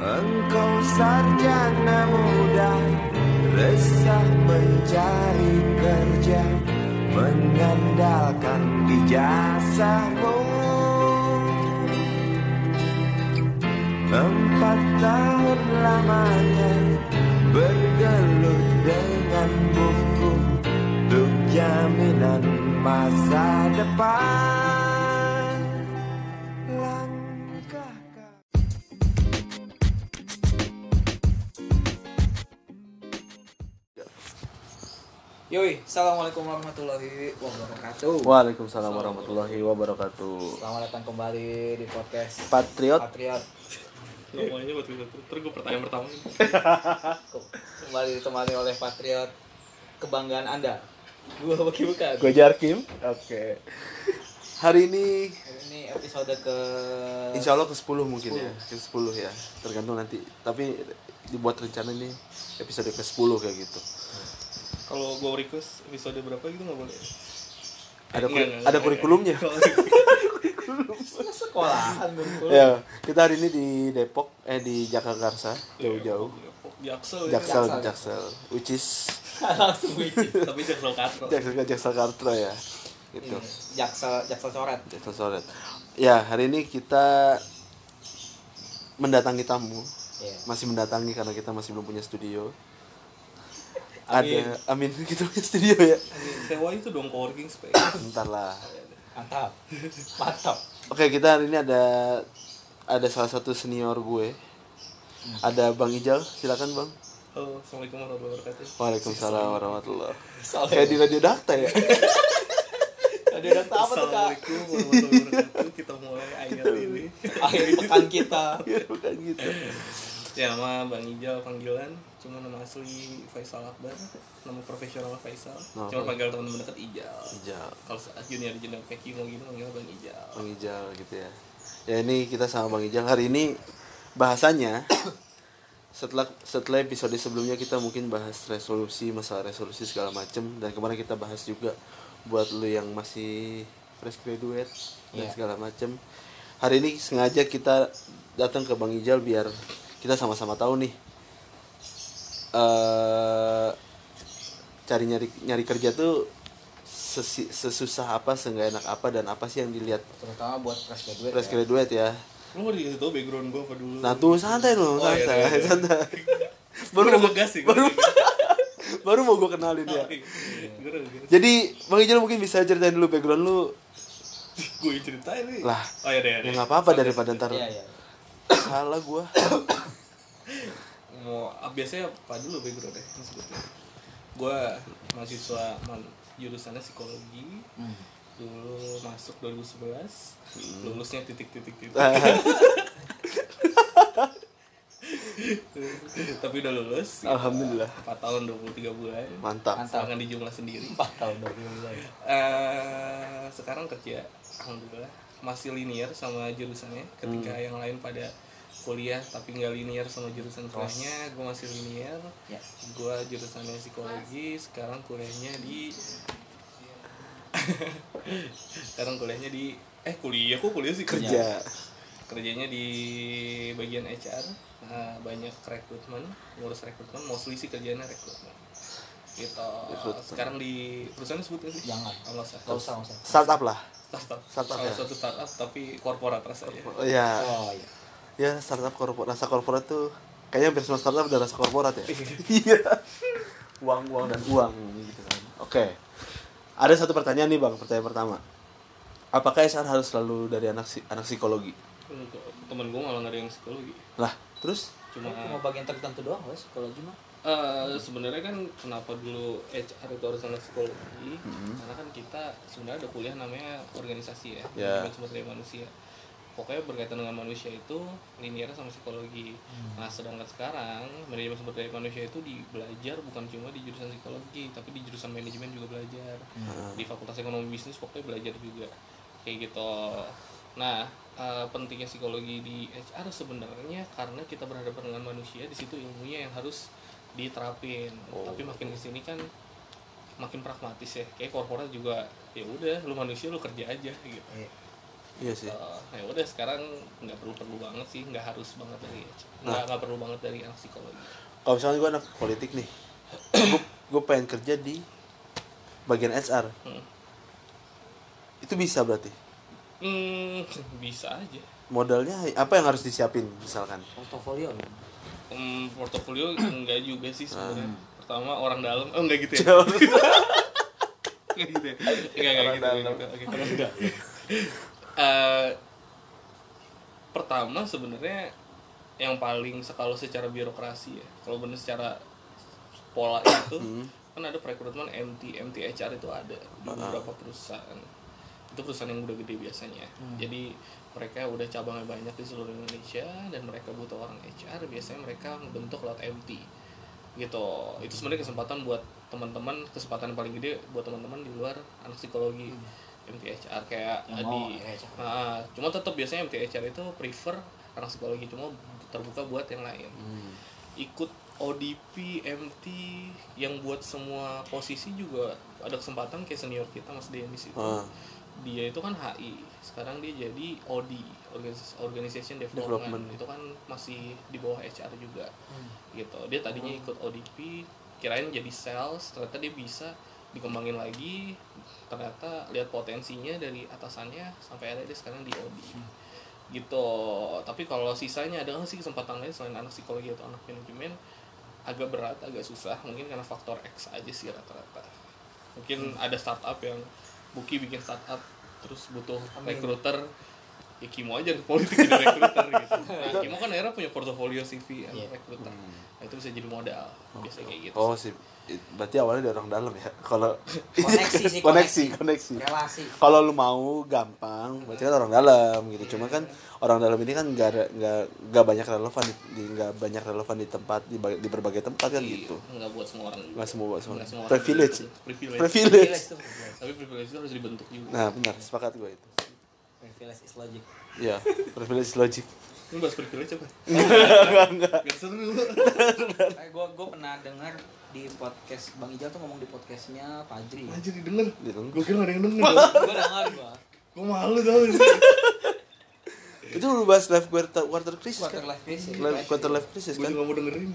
Engkau sarjana muda Resah mencari kerja Mengandalkan ijazahmu. Empat tahun lamanya Bergelut dengan buku Untuk jaminan masa depan Yoi, assalamualaikum warahmatullahi wabarakatuh. Waalaikumsalam warahmatullahi wabarakatuh. Selamat datang kembali di podcast Patriot. Patriot. Namanya buat Twitter. Terus gue pertanyaan pertama nih. Kembali ditemani oleh Patriot kebanggaan Anda. Gua bagi bukan. Gue Jarkim. Oke. Hari ini Ini episode ke insya Allah ke 10 mungkin ya. Ke 10 ya. Tergantung nanti. Tapi dibuat rencana ini episode ke 10 kayak gitu. Kalau gue request episode berapa gitu nggak boleh. Ada kuri- enggak, ada kurikulumnya. sekolahan. Ya, kita hari ini di Depok eh di Jakarta jauh-jauh. Jaksel. Jaksel, Jaksel. Jaksel, which is Langsung wikis. Tapi Jaksel Katro. Jaksel Jaksel Kartra ya. Gitu. Ini, Jaksel Jaksel coret. Jaksel Soret. Ya, hari ini kita mendatangi tamu. Iya. Masih mendatangi karena kita masih belum punya studio. Amin. Ada Amin kita punya studio ya. Sewa itu dong coworking space. Bentar lah. Mantap. Mantap. Oke, kita hari ini ada ada salah satu senior gue. Ada Bang Ijal, silakan Bang. Halo, assalamualaikum warahmatullahi wabarakatuh. Waalaikumsalam warahmatullahi Salah. Kayak di radio dakta ya. Ada data apa tuh kak? Assalamualaikum warahmatullahi wabarakatuh. Kita mulai ayat ini. Akhir pekan kita. Iya, bukan gitu. Ya, nama Bang Ijal panggilan. Cuma nama asli Faisal Akbar. Nama profesional Faisal. Oh. Cuma panggil teman-teman dekat Ijal. Ijal. Kalau saat junior junior Peki mau gitu manggil Bang Ijal. Bang Ijal gitu ya. Ya ini kita sama Bang Ijal hari ini bahasanya setelah setelah episode sebelumnya kita mungkin bahas resolusi masalah resolusi segala macem dan kemarin kita bahas juga buat lu yang masih fresh graduate dan Iya. segala macem hari ini sengaja kita datang ke Bang Ijal biar kita sama-sama tahu nih eh cari nyari nyari kerja tuh sesi- sesusah apa seenggak enak apa dan apa sih yang dilihat Terutama buat fresh graduate. fresh ya. graduate ya Lu mau dikasih tau background gue apa dulu? nah tuh santai dong Oh, iya, santai iya, iya. santai baru ngegas sih. baru baru mau gue kenalin ya jadi bang Ijal mungkin bisa ceritain dulu background lu gue ceritain nih. Lah, Oh iya deh. ya nggak apa-apa daripada ntar Iya iya. salah gue Mau ah, biasanya apa dulu background ya sebetulnya. Gue mahasiswa man, jurusannya psikologi. Hmm. Dulu masuk 2011. Hmm. Lulusnya titik-titik titik. Tapi udah lulus. alhamdulillah 4 tahun 23 bulan. mantap Mantap. Jangan dijumlah sendiri. Empat tahun dua bulan. eh sekarang kerja alhamdulillah masih linear sama jurusannya ketika Hmm. yang lain pada kuliah tapi nggak linear sama jurusan kuliahnya. Gue masih linear. Ya. gue jurusannya psikologi sekarang kuliahnya di sekarang kuliahnya di eh kuliah kok kuliah sih? Kerja. Kerjanya di bagian HR nah, banyak rekrutmen ngurus rekrutmen. Mostly sih kerjanya rekrutmen. Gitu. Rekrutmen. sekarang di perusahaan disebut nggak sih? Jangan. Nggak usah. Usah startup lah. Startup. Startup salah ya? satu startup tapi korporat rasanya. Oh ya Oh iya. Ya startup korporat rasa korporat tuh kayaknya hampir semua startup udah rasa korporat ya. Iya. Uang uang dan uang gitu kan. Oke. Ada satu pertanyaan nih bang pertanyaan pertama. Apakah SR harus selalu dari anak si- anak psikologi? Temen gue malah nggak ada yang psikologi. Lah terus? Cuma Cuma bagian tertentu doang guys psikologi mah. eh, sebenarnya kan kenapa dulu HR itu harus anak psikologi? Karena kan kita sebenarnya ada kuliah namanya organisasi ya Ya. manajemen sumber daya manusia pokoknya berkaitan dengan manusia itu linear sama psikologi. Nah sedangkan sekarang manajemen sumber daya manusia itu di belajar bukan cuma di jurusan psikologi tapi di jurusan manajemen juga belajar. Di fakultas ekonomi bisnis pokoknya belajar juga. Kayak gitu. Nah eh, pentingnya psikologi di HR sebenarnya karena kita berhadapan dengan manusia di situ ilmunya yang harus diterapin. Tapi makin ke sini kan makin pragmatis ya. Kayak korporat juga ya udah lu manusia lu kerja aja gitu. Iya. Iya sih Eh, nah ya udah sekarang nggak perlu perlu banget sih nggak harus banget dari Nah. nggak nggak perlu banget dari anak psikologi kalau misalnya gue anak politik nih gue gue pengen kerja di bagian HR Hmm. itu bisa berarti hmm, bisa aja modalnya apa yang harus disiapin misalkan portofolio Hmm, portofolio enggak juga sih sebenarnya. Ah. Pertama orang dalam, oh enggak gitu ya? Enggak gitu ya? Enggak enggak Orang gitu. dalam. enggak gitu. Oke, Eh, pertama sebenarnya yang paling kalau secara birokrasi ya, kalau benar secara pola itu Hmm. kan ada perekrutmen MT, MT HR itu ada di Ah. beberapa perusahaan. Itu perusahaan yang udah gede biasanya. Jadi mereka udah cabangnya banyak di seluruh Indonesia dan mereka butuh orang HR, biasanya mereka membentuk lewat MT. Gitu. Itu sebenarnya kesempatan buat teman-teman, kesempatan yang paling gede buat teman-teman di luar anak psikologi. MT HR kayak Yang di HR. Nah, cuma tetap biasanya MT HR itu prefer anak psikologi cuma terbuka buat yang lain Hmm. ikut ODP, MT yang buat semua posisi juga ada kesempatan kayak senior kita Mas Denis itu. Ah. Dia itu kan HI, sekarang dia jadi OD, Organization Development. Development. Itu kan masih di bawah HR juga. Gitu. Dia tadinya ikut ODP, kirain jadi sales, ternyata dia bisa dikembangin lagi. Ternyata lihat potensinya dari atasannya sampai akhirnya dia sekarang di OD gitu. Tapi kalau sisanya ada sih kesempatan lain selain anak psikologi atau anak manajemen? Agak berat agak susah. Mungkin karena faktor X aja sih rata-rata. Mungkin ada startup yang Buki bikin startup terus butuh recruiter ya Kimo aja ke politik jadi recruiter gitu. Nah, Kimo kan akhirnya punya portofolio CV yang Iya. recruiter nah itu bisa jadi modal biasanya kayak gitu. Oh sih berarti awalnya dari orang dalam ya? Kalau Koneksi sih, koneksi koneksi. relasi. Kalau lu mau gampang. Berarti kan orang dalam gitu. Cuma kan orang dalam ini kan nggak nggak nggak banyak relevan di nggak banyak relevan di tempat di, di berbagai tempat kan gitu. nggak buat semua orang nggak semua buat semua orang. Privilege. privilege. Privilege. Tapi privilege itu harus dibentuk juga. Nah benar. Sepakat gue itu privilege is logic Iya, privilege logic. Ini bahas privilege apa? Enggak, enggak. Biar seru. eh gue gue pernah dengar di podcast bang Ijal tuh ngomong di podcastnya Fajri Anjir didengar. Gitu. Gue kira gak ada yang denger. gue dengar gue Gue malu tau Itu lu bahas life quarter, quarter crisis quarter kan? life crisis Life, quarter life crisis Gue kan? juga mau dengerin.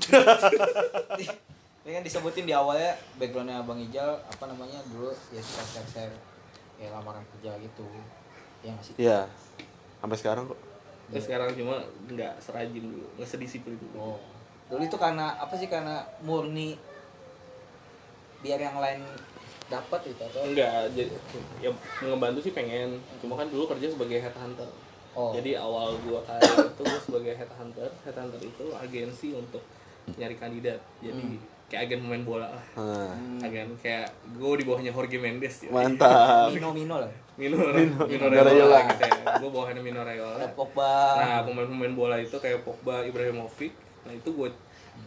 ini kan disebutin di awalnya backgroundnya bang Ijal apa namanya dulu ya suka share share ya lamaran kerja gitu ya nggak sih Iya. Sampai sekarang kok. Terus sekarang cuma nggak serajin dulu, nggak sedisiplin dulu. oh dulu itu karena apa sih karena murni biar yang lain dapat gitu atau Enggak, jadi ya ngebantu sih pengen. Cuma kan dulu kerja sebagai headhunter. Oh. Jadi awal gua karir itu gua sebagai headhunter. Headhunter itu agensi untuk nyari kandidat. Jadi kayak agen pemain bola lah. Nah, Agen kayak gue di bawahnya Jorge Mendes ya. mantap. Mino Mino lah Mino, Mino, Mino Raiola. Gitu ya. Gue bawahannya Mino Raiola. ada Pogba Nah, pemain-pemain bola itu kayak Pogba, Ibrahimovic. Nah, itu gue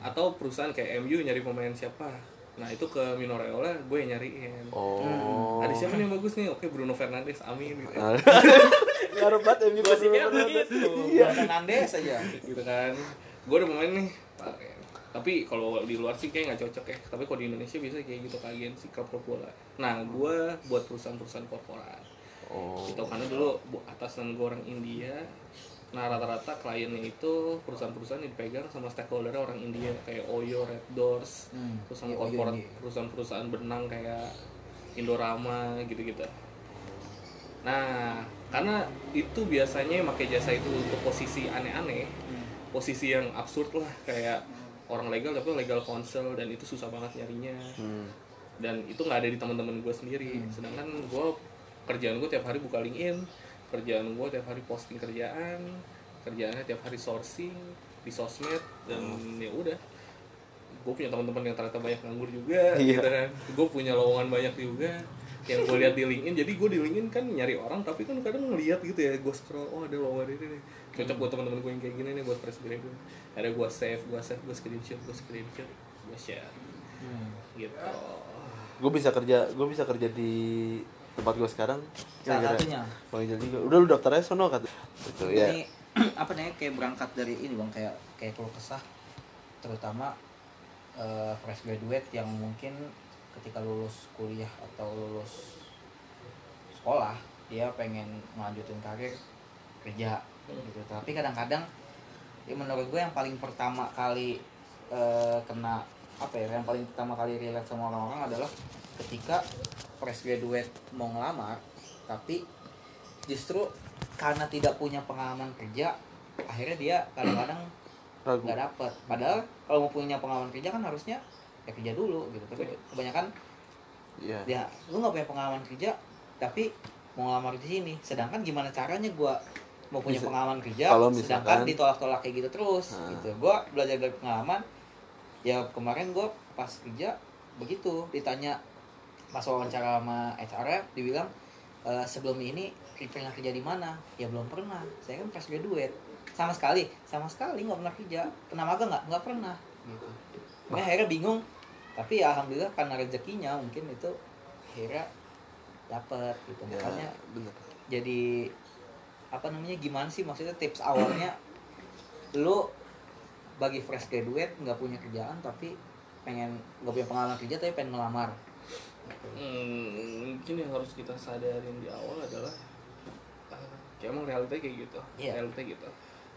atau perusahaan kayak MU nyari pemain siapa. Nah, itu ke Mino Raiola gue yang nyariin. Oh. Ada siapa nih yang bagus nih? Oke, Bruno Fernandes. Amin gitu. Nah. Ngaruh banget MU gue sih begitu Fernandes aja gitu kan. Gue udah pemain nih. Tapi kalau di luar sih kayak nggak cocok ya. Tapi kalau di Indonesia bisa kayak gitu ke agensi klub-klub bola. Nah, gue buat perusahaan-perusahaan korporat. Oh. gitu karena dulu bu- atasan gue orang India. Nah rata-rata kliennya itu perusahaan-perusahaan yang dipegang sama stakeholder orang India kayak Oyo, Red Doors, Hmm, terus sama iya, korporat perusahaan-perusahaan benang kayak Indorama gitu-gitu. Nah, karena itu biasanya pakai jasa itu untuk posisi aneh-aneh, posisi yang absurd lah kayak orang legal tapi legal counsel dan itu susah banget nyarinya. Hmm. dan itu nggak ada di teman-teman gue sendiri. Sedangkan gue kerjaan gue tiap hari buka LinkedIn kerjaan gue tiap hari posting kerjaan kerjaannya tiap hari sourcing di sosmed dan ya udah. Gue punya teman-teman yang ternyata banyak nganggur juga Iya. gitu kan. Gue punya lowongan banyak juga yang gue lihat di LinkedIn. Jadi gue di LinkedIn kan nyari orang tapi kan kadang ngeliat gitu ya gue scroll oh ada lowongan ini nih. Cocok buat teman-teman gue yang kayak gini nih buat fresh graduate. Ada gue save gue save gue screenshot gue screenshot gue share. Gitu. Gue bisa kerja, gue bisa kerja di tempat gue sekarang. Salah satunya. Bang juga. Udah lu daftar aja sono kata. Gitu ya. ini apa namanya kayak berangkat dari ini bang kayak kayak keluh kesah terutama eh, fresh graduate yang mungkin ketika lulus kuliah atau lulus sekolah dia pengen melanjutin karir kerja gitu tapi kadang-kadang ya menurut gue yang paling pertama kali eh, kena apa ya yang paling pertama kali relate sama orang-orang adalah ketika fresh graduate mau ngelamar tapi justru karena tidak punya pengalaman kerja akhirnya dia kadang-kadang nggak dapet. Padahal kalau mau punya pengalaman kerja kan harusnya ya kerja dulu gitu. Tapi kebanyakan Iya. ya lu nggak punya pengalaman kerja tapi mau ngelamar di sini. Sedangkan gimana caranya gua mau punya Bisa- pengalaman kerja kalau sedangkan misalkan- ditolak-tolak kayak gitu terus Ah. gitu. Gua belajar dari pengalaman. Ya kemarin gua pas kerja begitu ditanya pas wawancara sama HR dibilang "E, sebelum ini pernah kerja di mana? Ya belum pernah. Saya kan fresh graduate. Sama sekali. Sama sekali nggak pernah kerja. Pernah magang nggak? Nggak pernah. Gitu. Makanya akhirnya bingung. Tapi ya alhamdulillah karena rezekinya mungkin itu akhirnya dapet gitu. Ya, makanya bener. jadi apa namanya gimana sih maksudnya tips awalnya? Lu bagi fresh graduate nggak punya kerjaan tapi pengen nggak punya pengalaman kerja tapi pengen ngelamar Hmm, mungkin yang harus kita sadarin di awal adalah uh, kayak emang realita kayak gitu Iya. realita gitu.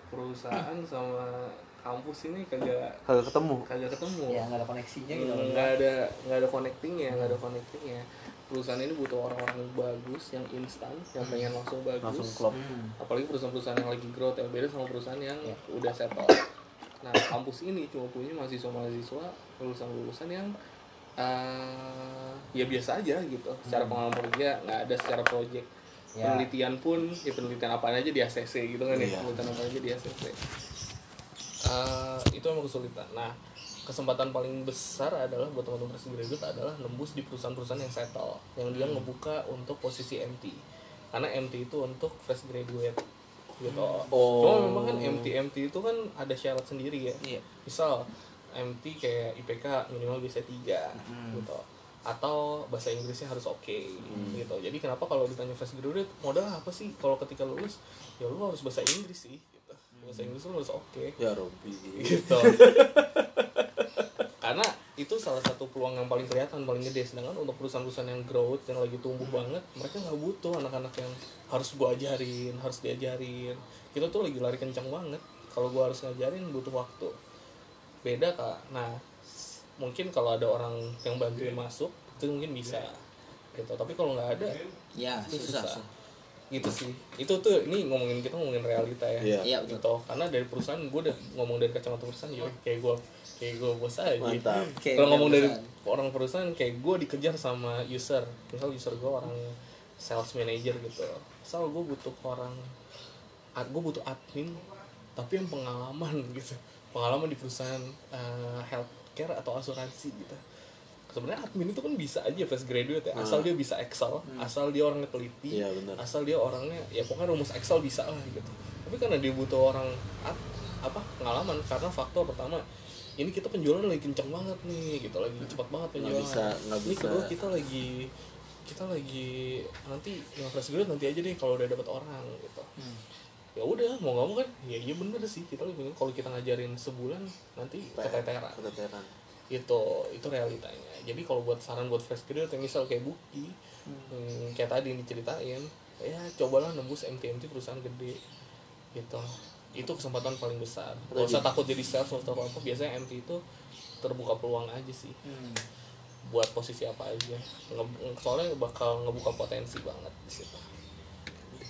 Perusahaan sama kampus ini kagak kagak ketemu. kagak ketemu. Ya nggak ada koneksinya gitu Hmm, nggak ada nggak ada connectingnya nggak ada connectingnya. Perusahaan ini butuh orang-orang yang bagus yang instan yang pengen langsung bagus. Langsung klop. Hmm. apalagi perusahaan-perusahaan yang lagi growth ya beda sama perusahaan yang Iya. udah settle. Nah kampus ini cuma punya mahasiswa-mahasiswa lulusan-lulusan yang eh, ya biasa aja gitu. Secara pengalaman kerja nggak ada secara project. Ya. penelitian pun ya penelitian apa aja di ACC gitu kan ya. Iya. penelitian apa aja di ACC Eh, itu emang kesulitan. Nah kesempatan paling besar adalah buat teman-teman fresh graduate adalah nembus di perusahaan-perusahaan yang settle yang dia ngebuka untuk posisi MT karena MT itu untuk fresh graduate gitu. Oh. cuma memang kan MT MT itu kan ada syarat sendiri ya. Iya. misal MT kayak IPK minimal bisa tiga Hmm. gitu. Atau bahasa Inggrisnya harus oke gitu. Jadi kenapa kalau ditanya fresh graduate modal apa sih? Kalau ketika lulus ya lu harus bahasa Inggris sih gitu. Bahasa Inggris lu harus oke. Ya Robi gitu. Karena itu salah satu peluang yang paling kelihatan paling gede. Sedangkan untuk perusahaan-perusahaan yang growth yang lagi tumbuh banget mereka nggak butuh anak-anak yang harus gua ajarin harus diajarin. Kita tuh lagi lari kencang banget. Kalau gua harus ngajarin butuh waktu beda kak nah mungkin kalau ada orang yang bantuin masuk itu mungkin bisa gitu. Tapi kalau nggak ada ya itu susah, susah. gitu sih. Itu tuh ini ngomongin kita ngomongin realita ya. Iya. Iya, betul. gitu karena dari perusahaan gue udah ngomong dari kacamata perusahaan ya kayak gue kayak gue bos aja. Mantap. Kayak kalau ngomong dari orang perusahaan kayak gue dikejar sama user. Misal user gue orang sales manager gitu. Misal gue butuh orang gue butuh admin tapi yang pengalaman gitu pengalaman di perusahaan eh, healthcare atau asuransi gitu. Sebenarnya admin itu kan bisa aja fresh graduate ya asal dia bisa Excel asal dia orangnya teliti benar. asal dia orangnya ya pokoknya rumus Excel bisa lah gitu. Tapi karena dia butuh orang apa pengalaman karena faktor pertama ini kita penjualan lagi kencang banget nih gitu lagi cepat banget penjualan. bisa- ini kedua kita lagi kita lagi nanti yang fresh graduate nanti aja deh kalau udah dapat orang gitu. Hmm. Ya udah mau nggak mau kan? Ya iya bener sih kita lebih kalau kita ngajarin sebulan nanti keteteran. keteteran. Itu itu realitanya. Jadi kalau buat saran buat fresh graduate yang misal kayak Bukti hmm, kayak tadi diceritain ya cobalah nembus MT-MT perusahaan gede gitu. Itu kesempatan paling besar. Gak usah takut jadi sales atau apa apa biasanya MT itu terbuka peluang aja sih. Hmm. buat posisi apa aja. Nge- soalnya bakal ngebuka potensi banget di situ.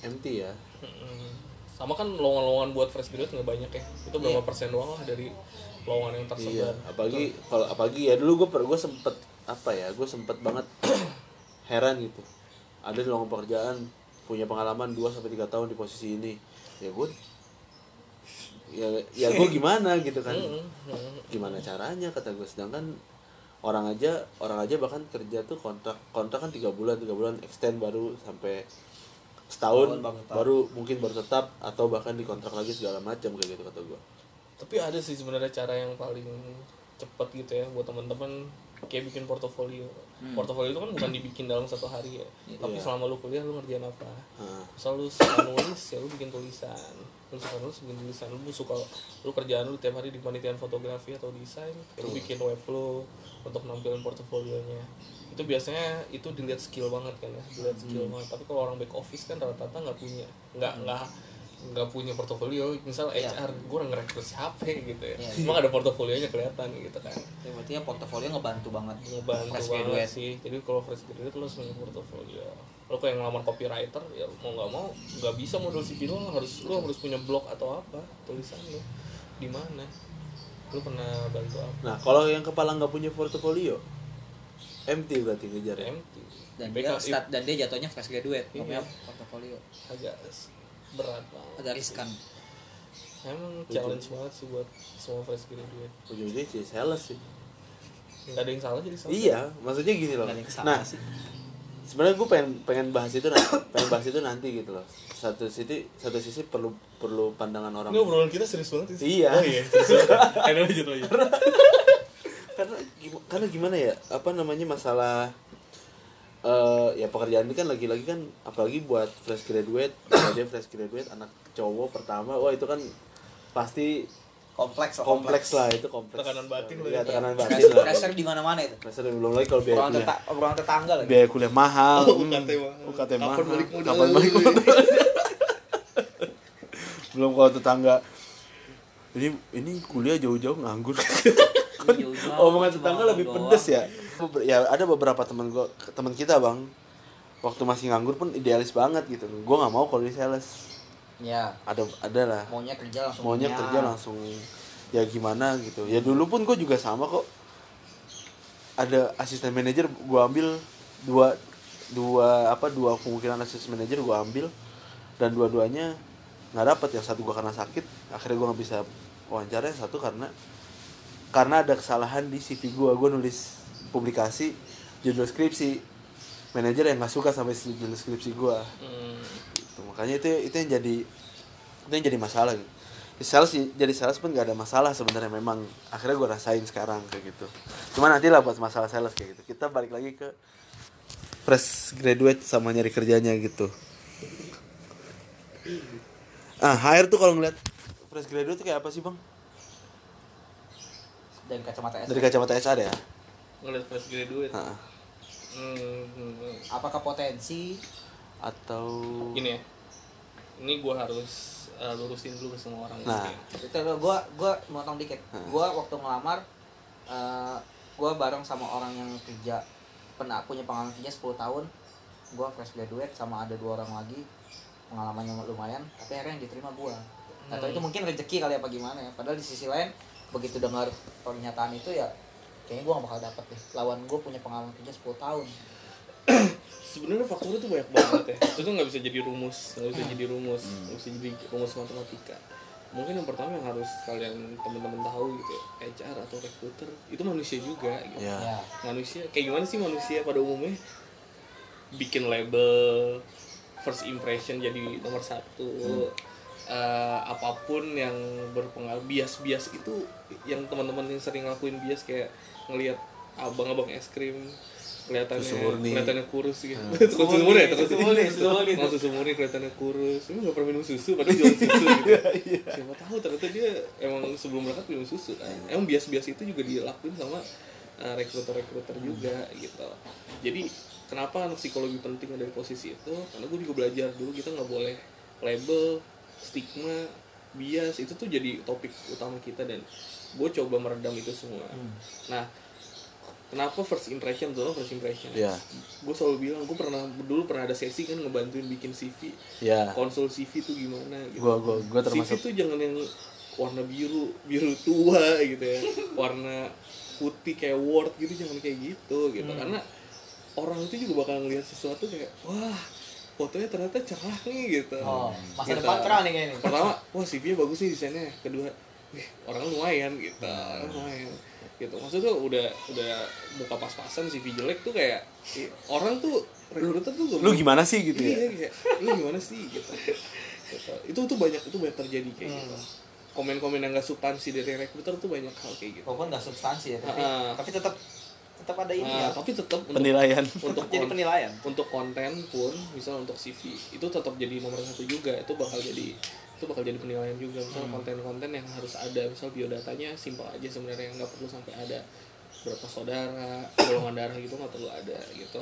MT ya? Mm-mm. Sama kan lowongan-lowongan buat fresh graduate nggak banyak ya. Itu berapa persen doang lah dari lowongan yang iya tersebar apalagi kalau apalagi ya dulu gue gue sempet apa ya gue sempet banget heran gitu. Ada lowongan pekerjaan punya pengalaman 2 sampai tiga tahun di posisi ini. Ya gue ya ya gue gimana gitu kan. Mm-mm. Mm-mm. gimana caranya kata gue sedangkan orang aja orang aja bahkan kerja tuh kontrak kontrak kan tiga bulan tiga bulan extend baru sampai setahun baru mungkin baru tetap atau bahkan dikontrak lagi segala macam kayak gitu kata gue tapi ada sih sebenarnya cara yang paling cepet gitu ya buat teman-teman kayak bikin portofolio Hmm. portofolio itu kan bukan dibikin dalam satu hari ya. Tapi Iya. selama lu kuliah lu ngerjain apa? Heeh. misal lu suka nulis ya lu bikin tulisan. Lu suka nulis bikin tulisan. Lu suka lu kerjaan lu tiap hari di panitian fotografi atau desain ya lu bikin web lu untuk nampilin portofolionya. Itu biasanya itu dilihat skill banget kan ya dilihat skill banget. Tapi kalau orang back office kan rata-rata nggak punya nggak nggak nggak punya portofolio misal Iya. HR gue udah ngerekrut siapa gitu ya Iya. emang ada portofolionya kelihatan gitu kan Ya, berarti ya portofolio ngebantu banget. ngebantu Fresh banget graduate. sih jadi kalau fresh graduate lo harus punya portofolio lo kayak ngelamar copywriter ya mau nggak mau nggak bisa modal CV lo harus lo harus punya blog atau apa tulisan lo di mana lo pernah bantu apa Nah, kalau yang kepala nggak punya portofolio, empty berarti ngejar ya. empty Dan Di dia start dan dia jatuhnya fresh graduate, Iya. portofolio. agak berat banget Agak riskan. emang challenge banget sih buat semua fresh graduate Ujung-ujungnya jadi sales sih. nggak ada yang salah jadi salah Iya, maksudnya gini loh. Nah, sih. sebenarnya gue pengen pengen bahas itu nanti, pengen bahas itu nanti gitu loh. Satu sisi satu sisi perlu perlu pandangan orang. ini obrolan kita serius banget sih Iya. oh iya serius banget Ayo, lanjut lanjut karena karena gimana ya apa namanya masalah eh ya pekerjaan ini kan lagi-lagi kan apalagi buat fresh graduate dia fresh graduate anak cowok pertama wah itu kan pasti Kompleks lah. kompleks lah itu kompleks Tekanan batin lah ya ya. tekanan batin lah pressure di mana-mana itu. pressure belum lagi kalau biaya Orang kuliah orang tetangga lagi. biaya kuliah mahal Oh, hmm, UKT mahal. UKT Kapan balik modal? kapan balik modal belum kalau tetangga ini ini kuliah jauh-jauh nganggur Jauh-jauh, omongan tetangga lebih doang. pedes ya ya ada beberapa teman gua teman kita bang. Waktu masih nganggur pun idealis banget gitu. Gua nggak mau kalau di sales. Ya, ada ada lah. Maunya kerja langsung. maunya punya. kerja langsung. Ya gimana gitu. Ya dulu pun gue juga sama kok. Ada asisten manajer gue ambil dua dua apa dua kemungkinan asisten manajer gue ambil dan dua-duanya nggak dapet. Yang satu gue karena sakit akhirnya gue nggak bisa wawancara yang satu karena karena ada kesalahan di CV gue gue nulis publikasi judul skripsi manajer yang nggak suka sampai judul skripsi gue Hmm. gitu. makanya itu itu yang jadi itu yang jadi masalah gitu. Sales jadi sales pun gak ada masalah sebenarnya memang akhirnya gue rasain sekarang kayak gitu cuma nanti lah buat masalah sales kayak gitu kita balik lagi ke fresh graduate sama nyari kerjanya gitu ah HR tuh kalau ngeliat fresh graduate tuh kayak apa sih bang dari kacamata S. dari kacamata HR ya ngeliat fresh graduate Ah, hmm, hmm, Apakah potensi? Atau gini ya. Ini gue harus uh, lurusin dulu ke semua orang. Nah. Itu lo gua gua motong dikit. Hmm. gua waktu ngelamar eh, gua bareng sama orang yang kerja pernah punya pengalaman kerja 10 tahun. Gua fresh graduate sama ada dua orang lagi pengalamannya lumayan tapi akhirnya yang diterima gua. Atau Hmm. itu mungkin rezeki kali apa gimana ya. Padahal di sisi lain begitu dengar pernyataan itu ya kayaknya gua gak bakal dapet deh. Lawan gua punya pengalaman kerja 10 tahun. Sebenarnya faktornya tuh banyak banget ya. Itu tuh nggak bisa jadi rumus nggak bisa jadi rumus nggak bisa jadi rumus matematika. Mungkin yang pertama yang harus kalian teman-teman tahu gitu ya HR atau recruiter itu manusia juga gitu. Ya ya manusia kayak gimana sih manusia pada umumnya? Bikin label first impression jadi nomor satu. Eh, apa pun yang berpengaruh bias-bias itu yang teman-teman yang sering ngelakuin bias kayak ngelihat abang-abang es krim kelihatannya Susu murni. kelihatannya kurus gitu susu murni ya Susu murni, susu murni. mau susu murni kelihatannya kurus. Ini nggak pernah minum susu padahal jual susu gitu. Siapa tahu ternyata dia emang sebelum berangkat minum susu kan. Emang bias-bias itu juga dilakuin sama uh, rekruter-rekruter juga gitu. Jadi kenapa anak psikologi penting ada di posisi itu? Karena gue juga belajar dulu kita nggak boleh label stigma bias itu tuh jadi topik utama kita dan gue coba meredam itu semua. Nah kenapa first impression tuh? First impression. Ya gue selalu bilang gue pernah dulu pernah ada sesi kan ngebantuin bikin CV ya konsul CV tuh gimana gitu. Gua gua gua CV termasuk tuh jangan yang warna biru biru tua gitu ya. Warna putih kayak Word gitu jangan kayak gitu gitu. Karena orang itu juga bakal ngelihat sesuatu kayak wah fotonya ternyata cerah nih gitu. Oh masa Gitu. depan cerah nih kayaknya. Pertama wah CV-nya bagus nih desainnya. Kedua wih orang lumayan gitu. Orang lumayan gitu. Maksudnya tuh udah udah muka pas-pasan CV jelek tuh kayak orang tuh recruiter tuh lu gimana sih gitu ya? Iya kayak lu gimana sih? Gitu. Gitu. itu tuh banyak itu banyak terjadi kayak gitu. Komen-komen yang gak substansi dari recruiter tuh banyak hal kayak gitu. Walaupun nggak substansi ya tapi Ah. tapi tetap tetap ada ini Nah, ya. tapi tetap untuk, penilaian. untuk jadi kon- penilaian. untuk konten pun misal untuk CV itu tetap jadi nomor satu juga. Itu bakal jadi itu bakal jadi penilaian juga. Misal Hmm. konten-konten yang harus ada. Misal biodatanya simpel aja sebenarnya nggak perlu sampai ada. Berapa saudara golongan darah gitu nggak perlu ada gitu.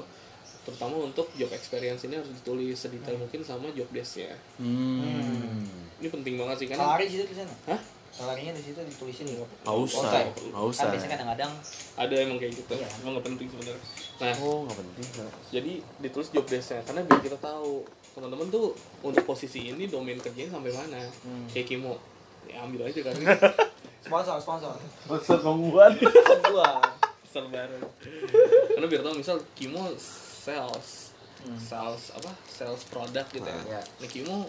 Terutama untuk job experience ini harus ditulis sedetail mungkin sama job desk-nya. Hmm. ini penting banget sih karena salari di situ tulisannya? Hah? Salarinya di situ ditulisin ya usah. nggak usah kan biasanya kadang-kadang ada emang kayak gitu. Iya. emang nggak penting sebenarnya. Nah oh nggak penting jadi ditulis job desk-nya karena biar kita tahu. Teman-teman tuh untuk posisi ini domain kerjanya sampai mana? Hmm. kayak Kimo. Ya ambil aja kan. Sponsor sponsor. Maksud penguat gua. Kesel banget. karena biar tahu misal Kimo sales Hmm. sales apa? Sales produk gitu ya. Iya. nah Kimo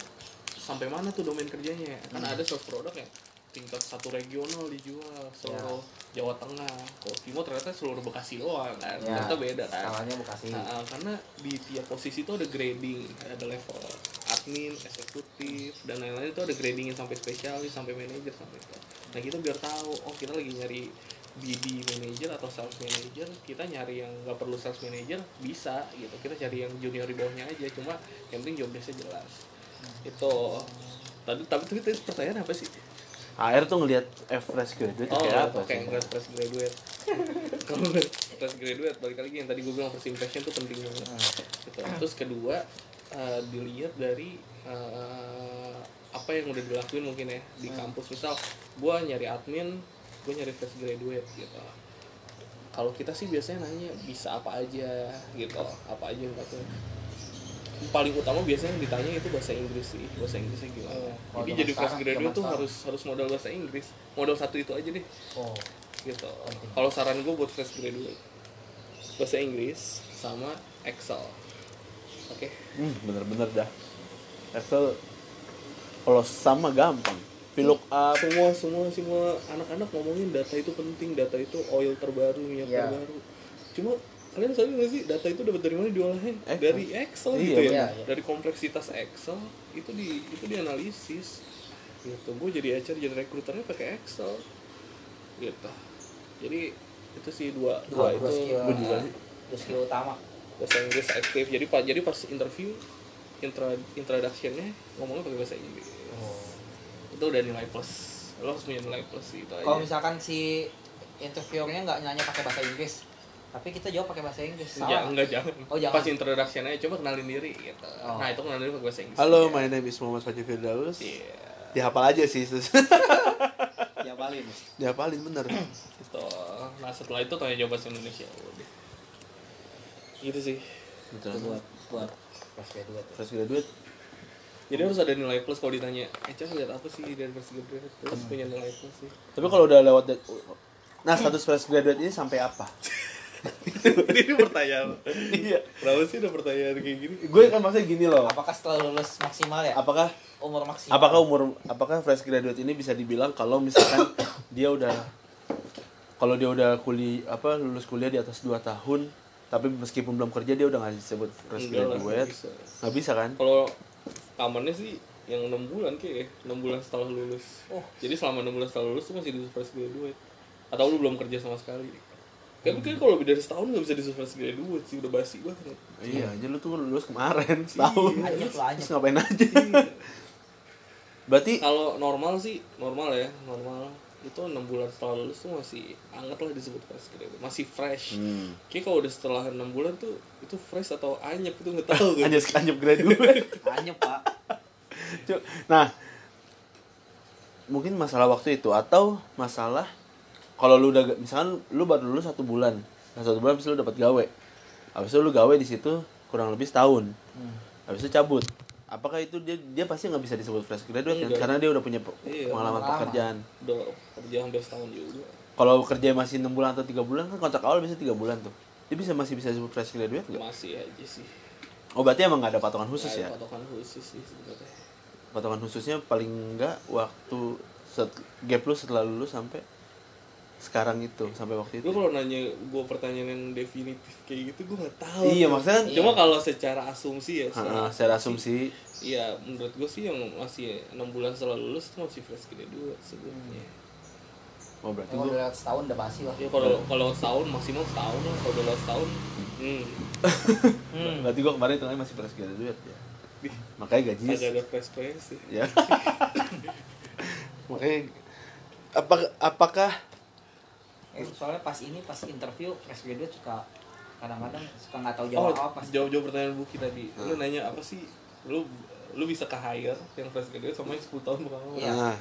sampai mana tuh domain kerjanya? Kan ada sales produk yang tingkat satu regional dijual seluruh Jawa Tengah kalau Kimo ternyata seluruh Bekasi doang kan Ya. ternyata beda kan salahnya bekasi Nah, karena di tiap posisi itu ada grading, ada level admin, eksekutif, dan lain-lain itu ada gradingnya sampai spesialis, sampai manajer, sampai itu. Nah kita biar tahu, oh kita lagi nyari BD manager atau sales manager, kita nyari yang nggak perlu sales manager bisa gitu. Kita cari yang junior di bawahnya aja, cuma yang penting job jelas. Itu. Tadi tapi tapi tadi pertanyaan apa sih? HR tuh ngelihat fresh graduate Oh, kayak apa oke, sih? ngeliat fresh graduate. Kalau fresh graduate, balik lagi yang tadi gue bilang first impression tuh penting banget. Gitu. Terus kedua, eh, dilihat dari eh, apa yang udah dilakuin mungkin ya di kampus. Misal, gue nyari admin, gue nyari fresh graduate gitu. Kalau kita sih biasanya nanya bisa apa aja gitu, apa aja yang patut paling utama biasanya yang ditanya itu bahasa Inggris sih bahasa Inggrisnya gimana. Oh, jadi jadi fresh graduate tuh harus harus modal bahasa Inggris. Modal satu itu aja deh. Oh. Gitu. Kalau saran gue buat fresh graduate bahasa Inggris sama Excel. Oke? Hmm, bener-bener dah. Excel kalau sama gampang. Piluk up. Semua semua semua anak-anak ngomongin data itu penting data itu oil terbaru minyak Iya. terbaru. Cuma kalian sadar nggak sih data itu dapat dari mana diolahnya Excel. dari Excel Iya, gitu ya? benar. Iya, dari kompleksitas Excel itu di itu dianalisis. Gitu gue jadi HR jadi rekruternya pakai Excel. Gitu. Jadi itu sih dua dua, dua itu. skill gua juga dua skill utama. Bahasa Inggris aktif. Jadi pak jadi pas interview intra introductionnya ngomongnya pakai bahasa Inggris. Itu udah nilai plus. Lo harus punya nilai plus itu aja. Kalau misalkan si interviewernya nggak nanya pakai bahasa Inggris tapi kita jawab pakai bahasa Inggris ya salah enggak jangan. Oh, jangan. pas introduction aja coba kenalin diri gitu Oh. nah itu kenalin diri pakai bahasa Inggris Halo, Iya. my name is Muhammad Fajr Firdaus. iya Dihafal aja sih, terus. ya paling Dihafalin bener. gitu nah setelah itu tanya jawab bahasa Indonesia gitu sih Betul. buat buat fresh graduate ya. Fresh graduate jadi harus ada nilai plus kalau ditanya eh Cah, lihat apa sih dari first graduate terus punya nilai plus sih Tapi kalau udah lewat Nah, status fresh graduate ini sampai apa? ini, pertanyaan. Iya. kenapa sih ada pertanyaan kayak gini? Gue kan maksudnya gini loh. apakah setelah lulus maksimal ya? Apakah umur maksimal. apakah umur apakah fresh graduate ini bisa dibilang kalau misalkan dia udah kalau dia udah kuliah apa lulus kuliah di atas 2 tahun tapi meskipun belum kerja dia udah nggak disebut fresh Enggak lah, graduate. nggak bisa. kan? Kalau amannya sih yang enam bulan kayak enam bulan setelah lulus. Oh. jadi selama enam bulan setelah lulus tuh masih di fresh graduate. Atau lu belum kerja sama sekali tapi kan kalau lebih dari setahun nggak bisa di fresh graduate sih udah basi banget iya aja lu tuh lulus kemarin setahun Anyep lah, anyep. terus ngapain aja berarti kalau normal sih normal ya normal itu enam bulan setelah lulus tuh masih anget lah disebut fresh graduate masih fresh hmm. Kayak kalau udah setelah enam bulan tuh itu fresh atau anyep itu nggak tahu gue. anjir anjir graduate anyep pak Cuk. Nah, mungkin masalah waktu itu atau masalah kalau lu udah misalkan lu baru lulus satu bulan, nah satu bulan habis lu dapat gawe, habis itu lu gawe di situ kurang lebih setahun, habis itu cabut. Apakah itu dia dia pasti nggak bisa disebut fresh graduate kan? Enggak. Karena dia udah punya Iya, pengalaman pengalaman. pekerjaan. Udah kerja hampir setahun juga. Kalau kerja masih enam bulan atau tiga bulan kan kontrak awal biasanya tiga bulan tuh. Dia bisa masih bisa disebut fresh graduate nggak? Masih aja sih. Oh berarti emang nggak ada patokan khusus Nggak ya? Patokan khusus sih sebenarnya. Patokan khususnya paling enggak waktu set, gap lu setelah lulus sampai sekarang itu sampai waktu itu. Gue kalau nanya gue pertanyaan yang definitif kayak gitu gue nggak tahu. Iya, tuh. maksudnya kan- Cuma kalau secara asumsi ya. Ha, secara asumsi Iya, menurut gue sih yang masih enam bulan setelah lulus itu masih fresh graduate sebenarnya. oh berarti Kalau gue udah lewat setahun udah basi lah. ya kalau kalau setahun maksimal setahun lah kalau udah lewat setahun hmm Hmm. berarti gue kemarin tengah masih fresh graduate ya makanya gaji agak ada fresh fresh sih ya makanya apa apakah Eh, soalnya pas ini pas interview fresh graduate suka kadang-kadang suka nggak tahu oh jawab apa. jawab jawab pertanyaan Buki tadi lu Hmm. nanya apa sih lu lu bisa ke hire yang fresh graduate sama yang 10 tahun pengalaman Iya. nah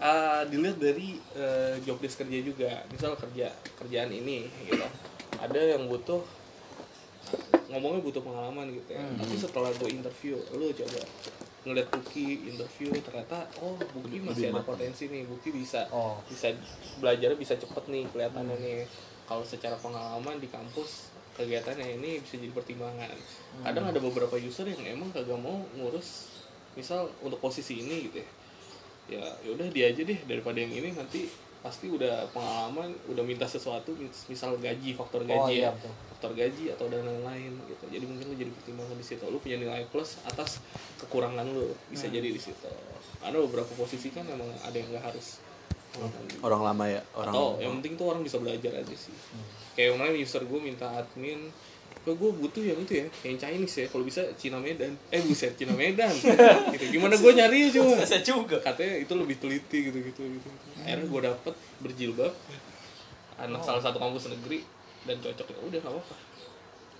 Ah, dilihat dari eh, job desk kerja juga misal kerja kerjaan ini gitu ada yang butuh ngomongnya butuh pengalaman gitu ya Hmm. tapi setelah gue interview lu coba ngeliat Buki interview ternyata oh Buki masih ada potensi nih Buki bisa Oh. bisa belajarnya bisa cepet nih kelihatannya nih. Kalau secara pengalaman di kampus kegiatannya ini bisa jadi pertimbangan. Kadang ada beberapa user yang emang kagak mau ngurus misal untuk posisi ini gitu ya. Ya yaudah dia aja deh daripada yang ini nanti pasti udah pengalaman udah minta sesuatu mis- misal gaji faktor gaji Oh, iya, ya. betul. faktor gaji atau dan lain-lain gitu. Jadi mungkin lu jadi pertimbangan di situ. Lu punya nilai plus atas kekurangan lu. Bisa Hmm. jadi di situ. Ada beberapa posisi kan emang ada yang nggak harus gitu. orang lama ya orang atau yang penting tuh orang bisa belajar aja sih. Kayak kemarin user gue minta admin kok gue butuh yang itu ya? Yang Chinese ya? Kalau bisa Cina Medan. Eh buset Cina Medan. Gitu. Gimana gue nyari coba Saya juga. katanya itu lebih teliti gitu gitu gitu akhirnya gue dapet berjilbab anak salah satu kampus negeri dan cocok ya udah nggak apa-apa.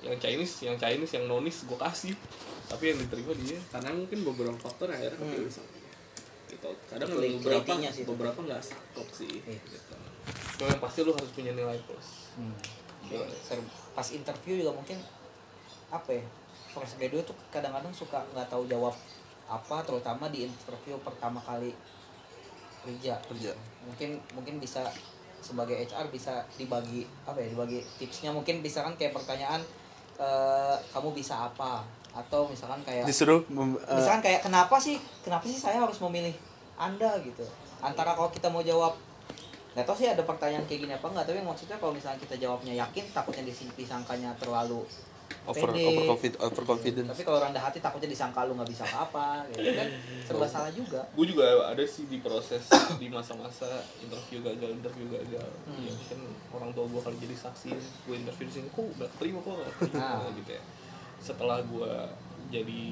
Yang Chinese yang Chinese yang nonis gue kasih. Tapi yang diterima dia. Karena mungkin beberapa faktor akhirnya kepilih sama gitu. Kadang ada Teliti- beberapa sih beberapa nggak saklek sih Iya. gitu. Cuma yang pasti lu harus punya nilai plus. Hmm. Ya, ser- pas interview juga mungkin apa ya fresh graduate tuh kadang-kadang suka nggak tahu jawab apa terutama di interview pertama kali kerja. Kerja mungkin mungkin bisa sebagai HR bisa dibagi apa ya dibagi tipsnya. Mungkin bisa kan kayak pertanyaan eh, kamu bisa apa? Atau misalkan kayak disuruh mem- eh, misalkan kayak kenapa sih kenapa sih saya harus memilih anda? gitu. Antara kalau kita mau jawab nggak tahu sih ada pertanyaan kayak gini apa nggak tapi maksudnya kalau misalnya kita jawabnya yakin takutnya dis- disangkanya terlalu over pede. over over confidence tapi kalau rendah hati takutnya disangka lu nggak bisa apa gitu kan? Serba salah juga. Gue juga ada sih di proses di masa-masa interview gagal interview gagal. Hmm. ya mungkin orang tua gue kali jadi saksi gue interview di sini kok nggak terima kok nggak terima Ah. gitu ya. Setelah gue jadi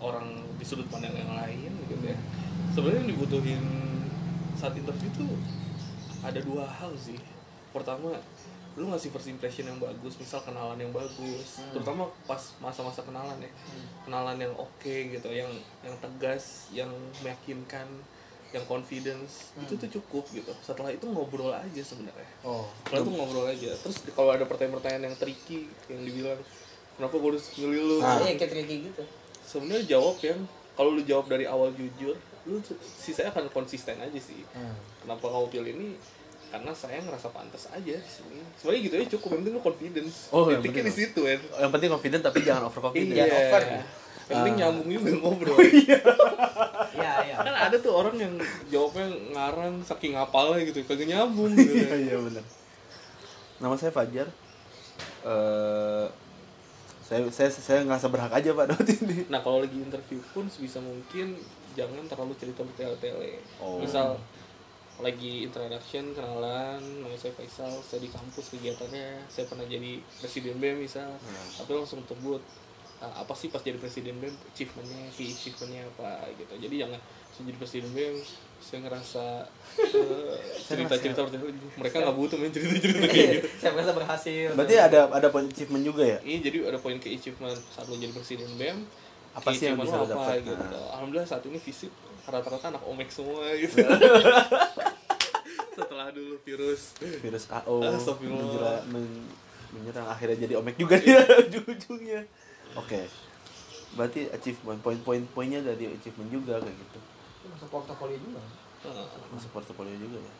orang di sudut pandang yang lain gitu ya. Sebenarnya yang dibutuhin saat interview tuh ada dua hal sih. Pertama lu ngasih first impression yang bagus misal kenalan yang bagus. Hmm. terutama pas masa-masa kenalan ya. Kenalan yang oke gitu yang yang tegas yang meyakinkan yang confidence. Hmm. itu tuh cukup gitu. Setelah itu ngobrol aja sebenarnya. Oh. Kalau itu ngobrol aja. Terus kalau ada pertanyaan-pertanyaan yang tricky yang dibilang kenapa gue harus milih lu? Ah. iya kayak tricky gitu. Sebenarnya jawab yang kalau lu jawab dari awal jujur lu sisanya akan konsisten aja sih. Kenapa kamu pilih ini karena saya ngerasa pantas aja di sini. Sebenarnya gitu aja cukup. Yang penting lu confidence. Oh, yang titiknya di penting. situ kan yang penting confident tapi jangan over confident. Iya. Jangan over. yang penting nyambung juga ngobrol. Iya. Iya kan ada tuh orang yang jawabnya ngarang saking ngapalnya gitu kagak nyambung gitu. Iya iya benar nama saya Fajar. Eh saya saya saya ngerasa berhak aja pak dapat ini. Nah kalau lagi interview pun sebisa mungkin jangan terlalu cerita bertele-tele. Oh. misal lagi introduction kenalan nama saya Faisal saya di kampus kegiatannya saya pernah jadi presiden BEM misal tapi langsung sebut "Ah, apa sih pas jadi presiden BEM achievementnya key achievementnya apa gitu jadi jangan saya jadi presiden BEM saya ngerasa eh, cerita-cerita bertele mereka nggak butuh main cerita-cerita kayak gitu saya merasa berhasil berarti ada ada poin achievement juga ya Ini jadi ada poin ke achievement saat lo jadi presiden BEM. Apa sih yang bisa dapat? Gitu. Nah. Alhamdulillah saat ini fisik rata-rata anak omek semua gitu. Virus. virus AO menyerang, men- menyerang. Akhirnya jadi omek juga dia ujung-ujungnya. Oke. Berarti achievement poin-poin poinnya dari achievement juga kayak gitu. Masuk portofolio juga. Masuk portofolio juga ya.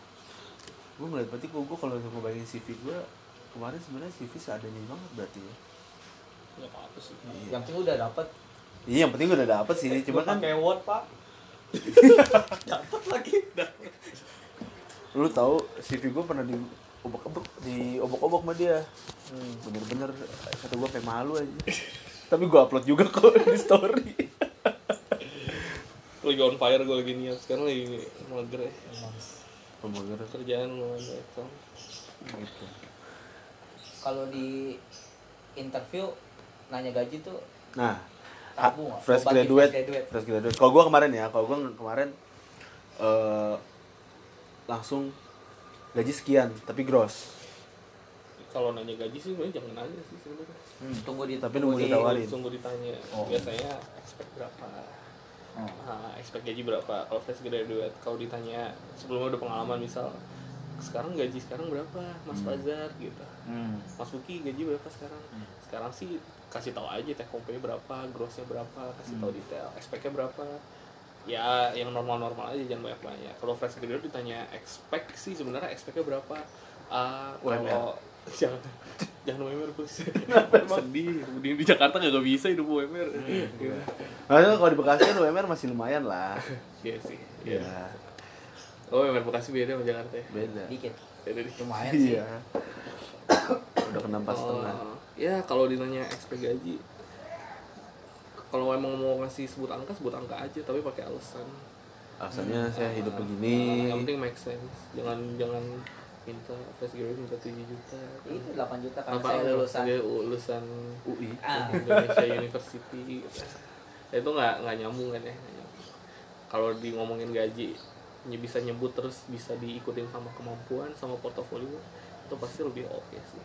Gue ngeliat berarti gue, gue kalau mau bayangin CV gue kemarin sebenarnya CV seadanya banget berarti ya. Nggak apa-apa sih. iya. Yang penting udah dapat iya yang penting udah dapet sih cuma kan pakai word pak. Dapat lagi lu tahu CV gue pernah di obok-obok di obok-obok sama dia. Bener-bener kata gue kayak malu aja. Tapi gue upload juga kok di story. Lagi on fire gue lagi niat sekarang lagi mager ya. pemager kerjaan Tom. gitu. Kalau di interview nanya gaji tuh nah Tabu fresh graduate. fresh graduate. fresh graduate. Kalau gua kemarin ya kalau gua kemarin eh langsung gaji sekian tapi gross. Kalau nanya gaji sih sebenarnya jangan nanya sih sebenarnya. Hmm, tunggu di Tapi tunggu nunggu di- ditawarin. tunggu ditanya. Oh. biasanya expect berapa? Oh. nah, expect gaji berapa? Kalau fresh graduate kalau ditanya sebelumnya udah pengalaman misal sekarang gaji sekarang berapa? Mas Fazar gitu. Hmm. Mas Buki gaji berapa sekarang? Sekarang sih kasih tahu aja pay berapa grossnya berapa kasih tahu detail. Expectnya berapa ya yang normal-normal aja jangan banyak-banyak. Kalau fresh graduate ditanya expect sih sebenarnya expectnya berapa? Ah, UMR. kalau jangan jangan UMR bos. Sedih. Di, di Jakarta nggak bisa hidup UMR Iya. Nah, kalau di Bekasi kan UMR masih lumayan lah. Iya sih Iya, oh UMR Bekasi beda sama Jakarta ya? Beda. dikit. Beda dikit. lumayan sih. Iya. Udah kena empat setengah. Oh, ya kalau ditanya expect gaji kalau emang mau ngasih sebut angka sebut angka aja tapi pakai alasan. Alasannya saya hidup Ah, begini. yang penting make sense. Jangan jangan minta fresh graduate minta 7 juta. Itu 8 juta karena apa saya lulusan. lulusan UI. ah Indonesia University. Ya, itu nggak nggak nyambung kan ya. Kalau di ngomongin gaji bisa nyebut terus bisa diikutin sama kemampuan sama portofolio itu pasti lebih oke sih.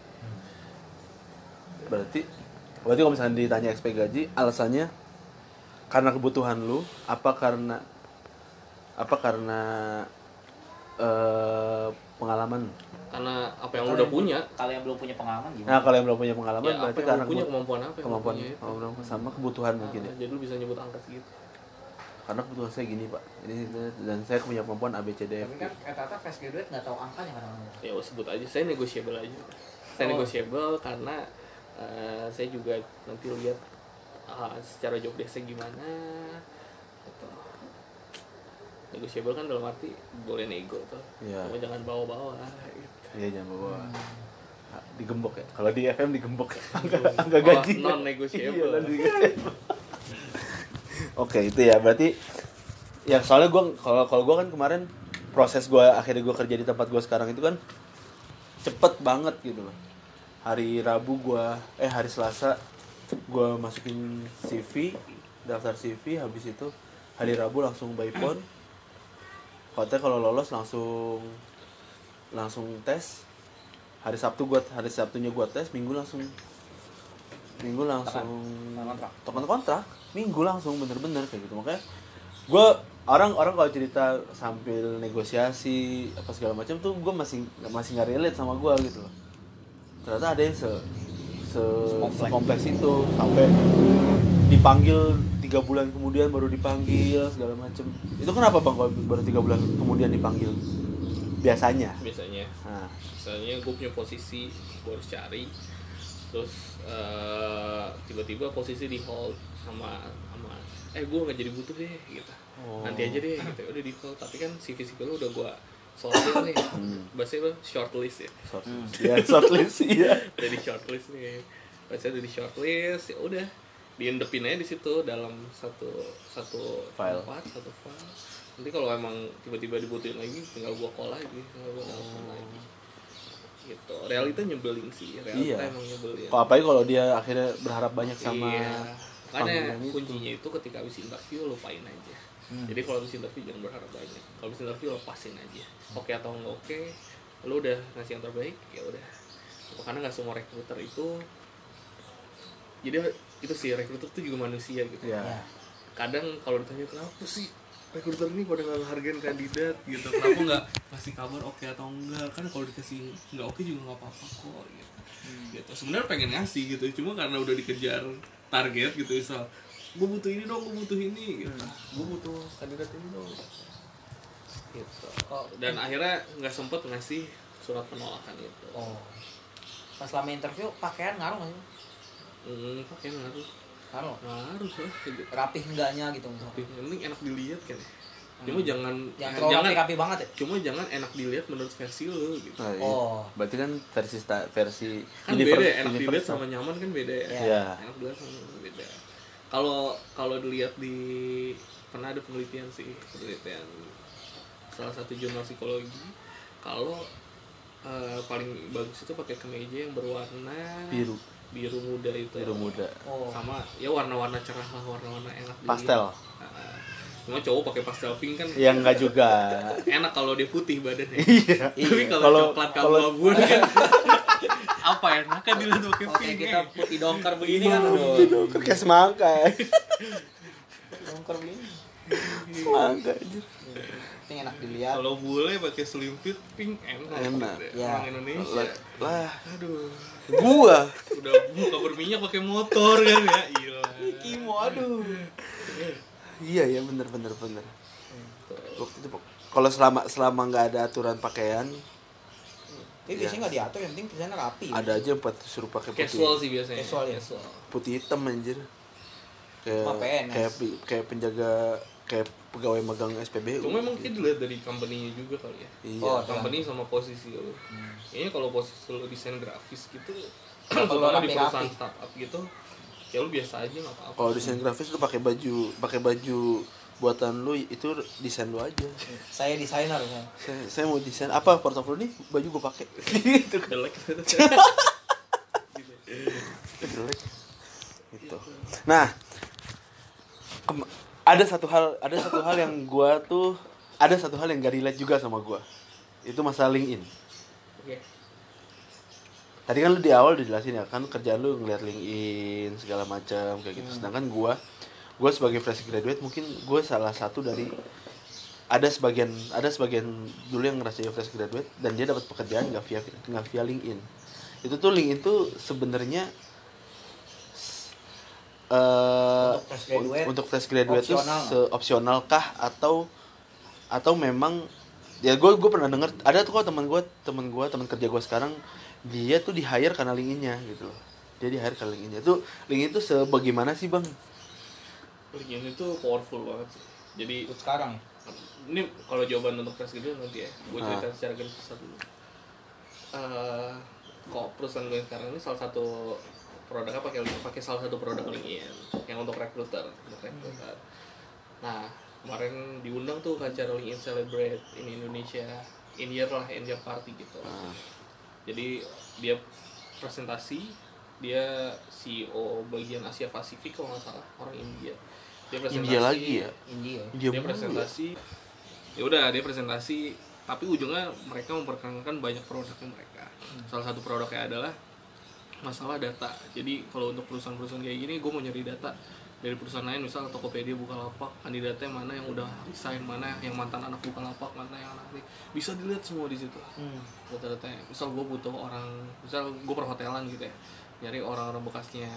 Berarti berarti kalau misalnya ditanya expect gaji, alasannya karena kebutuhan lu, apa karena apa karena eh pengalaman? karena apa yang lu udah punya kalau yang belum punya pengalaman gimana Nah, kalau yang belum punya pengalaman ya apa berarti yang karena punya kemampuan apa kemampuan punya itu sama kebutuhan mungkin ya. Jadi lu bisa nyebut angka segitu Karena kebutuhan saya gini, Pak. Ini dan saya punya kemampuan A B C D F. tapi kan rata-rata fresh graduate nggak tahu angkanya kan ya sebut aja saya negotiable aja saya Oh. negotiable karena eh, saya juga nanti lihat ah, secara job desk gimana gitu. negotiable kan dalam arti boleh nego tuh Iya. cuma jangan bawa-bawa gitu. Iya, jangan bawa. Ah, Digembok ya. Kalau di FM digembok. Angka, Oh, angka gaji. non-negotiable. Iya, non-negotiable. Oke, itu ya. Berarti ya soalnya gua kalau kalau gua kan kemarin proses gua akhirnya gua kerja di tempat gua sekarang itu kan cepet banget gitu loh. Hari Rabu gua eh hari Selasa gua masukin CV, daftar CV habis itu hari Rabu langsung by phone. Katanya kalau lolos langsung langsung tes. Hari Sabtu gua hari Sabtunya gua tes minggu langsung minggu langsung kontrak. token kontrak. Minggu langsung bener-bener kayak gitu. Makanya gua orang orang kalau cerita sambil negosiasi apa segala macam tuh gua masih masih nggak relate sama gua gitu loh ternyata ada yang se se kompleks itu sampai dipanggil tiga bulan kemudian baru dipanggil segala macam itu kenapa bang kalau baru tiga bulan kemudian dipanggil? Biasanya? Biasanya. Nah, misalnya gue punya posisi gue harus cari. Terus eh, tiba-tiba posisi di hold sama sama eh gue nggak jadi butuh deh gitu. Oh. nanti aja deh gitu. Udah di hold. Tapi kan CV CV lu udah gue sortir nih bahasa apa shortlist ya. Shortlist. Ya shortlist iya. Udah di shortlist nih. Bahasa udah di shortlist ya udah. Diendepin aja di situ dalam satu satu File. tempat satu file. Nanti kalau emang tiba-tiba dibutuhin lagi tinggal gua call lagi tinggal gua telepon lagi. Gitu. Realita nyebelin sih realita Iya. emang nyebelin. Kok apalagi kalau dia akhirnya berharap banyak sama iya. karena panggilan itu. kuncinya itu ketika habis interview lupain aja jadi kalau habis interview jangan berharap banyak. Kalau habis interview lepasin aja. Oke atau enggak oke lu udah ngasih yang terbaik ya udah. Karena nggak semua recruiter itu jadi itu sih recruiter tuh juga manusia gitu. Ya. Ya. Kadang kalau ditanya kenapa sih recruiter ini pada nggak ngehargain kandidat? gitu. Kenapa nggak ngasih kabar oke atau enggak kan kalau dikasih nggak oke juga nggak apa-apa kok gitu. Gitu. Sebenarnya pengen ngasih gitu cuma karena udah dikejar target gitu misal gue butuh ini dong gue butuh ini gitu gue butuh kandidat ini dong gitu Oh, dan akhirnya nggak sempet ngasih surat penolakan itu oh pas selama interview pakaian ngaruh nggak sih hmm pakai ngaruh ngaruh ngaruh lah gitu. rapih enggaknya gitu yang penting enak dilihat kan ya. Cuma jangan yang eh, terlalu jangan rapi-rapi banget ya cuma jangan enak dilihat menurut versi lo gitu. Nah, iya. Oh. berarti kan versi versi Kan beda ya, enak dilihat sama nyaman kan beda ya. Iya. Iya. Enak dilihat sama nyaman. Kalau kalau dilihat di pernah ada penelitian sih, penelitian. Salah satu jurnal psikologi. Kalau eh, paling bagus itu pakai kemeja yang berwarna biru. Biru muda itu. Biru muda. Oh. sama ya warna-warna cerah lah warna-warna enak. Pastel cuma cowok pakai pastel pink kan ya enggak juga enak kalau dia putih badannya iya tapi kalau Kalau- coklat kalau- abu kan apa enaknya dilihat pakai Oke pink kita ya? putih dongkar begini kan aduh. Kan kayak semangka Dongkar begini. semangka anjir. Ini enak dilihat. kalau bule pakai slim fit pink enak, Enak. Ya. orang Indonesia lah, lah aduh gua udah buka berminyak pakai motor kan ya iya Kimo aduh. Iya ya bener bener bener. Waktu itu kalau selama selama nggak ada aturan pakaian Tapi biasanya nggak diatur, yang penting tulisannya rapi. ada aja yang pat- suruh pakai putih. Casual sih biasanya. Casual ya? putih hitam anjir. Kayak kayak kayak penjaga kayak pegawai magang SPBU cuma emang kita dilihat dari company-nya juga kali ya. Iya. Oh, company sama posisi lo kayaknya kalau posisi lo desain grafis gitu Kalau di perusahaan startup gitu ya lo biasa aja nggak apa-apa. Kalau desain grafis lu pakai baju pakai baju buatan lu itu desain lu aja. Saya desainer ya. saya, saya mau desain. Apa portofolio nih baju gua pakai. Gitu. Jelek. Jelek. Gitu. Nah ada satu hal ada satu hal yang gua tuh ada satu hal yang gak relate juga sama gua. Itu masalah LinkedIn tadi kan lu di awal udah jelasin ya kan kerjaan lu ngeliat LinkedIn segala macam kayak gitu. Sedangkan gua gua sebagai fresh graduate mungkin gua salah satu dari ada sebagian ada sebagian dulu yang ngerasa dia fresh graduate dan dia dapat pekerjaan nggak via nggak via LinkedIn. Itu tuh LinkedIn tuh sebenarnya eh, Untuk fresh graduate, untuk fresh graduate tuh opsional. seopsional kah? Atau atau memang ya gue gue pernah denger ada tuh kok teman gue teman gue teman kerja gue sekarang dia tuh di hire karena LinkedIn-nya gitu loh. Dia di hire karena LinkedIn-nya tuh LinkedIn tuh sebagaimana sih bang? LinkedIn itu powerful banget sih. Jadi sekarang. ini kalau jawaban untuk fresh gitu nanti ya. Gue cerita Ah. secara garis besar dulu. Eh, kok perusahaan gue sekarang ini salah satu produknya pakai pakai salah satu produk LinkedIn yang untuk recruiter untuk recruiter. Nah kemarin diundang tuh ke acara LinkedIn Celebrate in Indonesia in year lah in year party gitu. Ah. Jadi dia presentasi dia CEO bagian Asia Pasifik kalau nggak salah orang India. Dia presentasi India lagi ya? India. dia, ya. presentasi ya udah dia presentasi tapi ujungnya mereka memperkenalkan banyak produknya mereka. Salah satu produknya adalah masalah data. Jadi kalau untuk perusahaan-perusahaan kayak gini gue mau nyari data dari perusahaan lain misal Tokopedia Bukalapak kandidatnya mana yang udah resign mana yang mantan anak Bukalapak mana yang anak ini. Bisa dilihat semua di situ. Hmm. data-datanya misal gue butuh orang misal gue perhotelan gitu ya. Nyari orang-orang bekasnya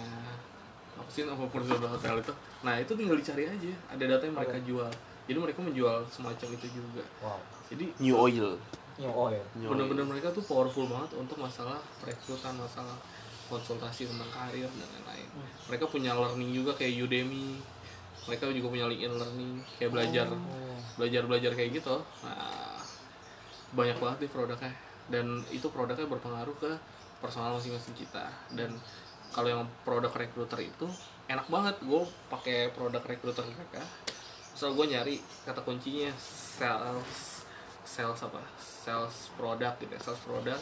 apa sih nama perusahaan hotel itu? Nah itu tinggal dicari aja. Ada data yang mereka jual. Jadi mereka menjual semacam itu juga. Wow. jadi new oil. New oil. New oil. benar-benar mereka tuh powerful banget untuk masalah perekrutan masalah konsultasi tentang karir dan lain-lain. Mereka punya learning juga kayak Udemy mereka juga punya LinkedIn learning kayak belajar Oh. belajar belajar kayak gitu. Nah banyak banget nih produknya. Dan itu produknya berpengaruh ke personal masing-masing kita. Dan kalau yang produk recruiter itu enak banget. Gue pakai produk recruiter mereka. Misal gue nyari kata kuncinya sales sales apa? Sales produk gitu ya, sales produk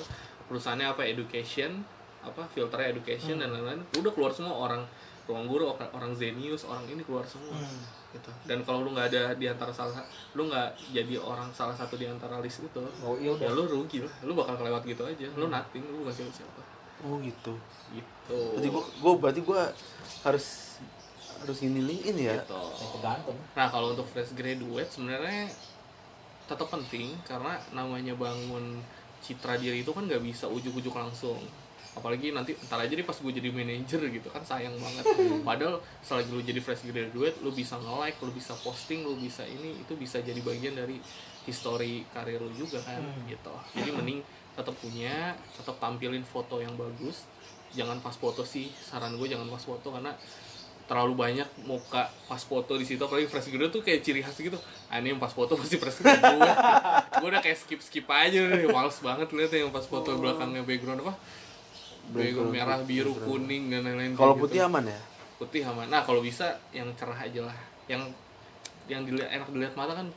perusahaannya apa? Education apa filternya education dan lain-lain udah keluar semua orang ruang guru orang orang Zenius orang ini keluar semua Hmm. gitu. Dan kalau lu nggak ada di antara salah lu nggak jadi orang salah satu di antara list itu Oh iya ya lu rugi lah. Lu bakal kelewat gitu aja. Lu nothing lu bukan siapa siapa oh gitu. Gitu. Berarti gua, gua berarti gua harus harus ini LinkedIn ya? Gitu. Ya, tergantung. nah kalau untuk fresh graduate sebenarnya tetap penting karena namanya bangun citra diri itu kan nggak bisa ujuk-ujuk langsung apalagi nanti ntar aja deh pas gue jadi manajer gitu kan sayang banget. Padahal selagi lu jadi fresh graduate lu bisa nge-like lu bisa posting lu bisa ini itu bisa jadi bagian dari history karir lu juga kan Hmm. gitu. Jadi mending tetap punya tetap tampilin foto yang bagus. Jangan pas foto sih saran gue jangan pas foto karena terlalu banyak muka pas foto di situ. Apalagi fresh graduate tuh kayak ciri khas gitu. Ah, ini yang pas foto pasti fresh graduate. Gue udah kayak skip skip aja deh males banget lihat yang pas foto belakangnya background apa Background merah biru kuning dan lain-lain kalau putih gitu. aman ya? Putih aman. Nah kalau bisa yang cerah aja lah. Yang yang dilihat enak dilihat mata kan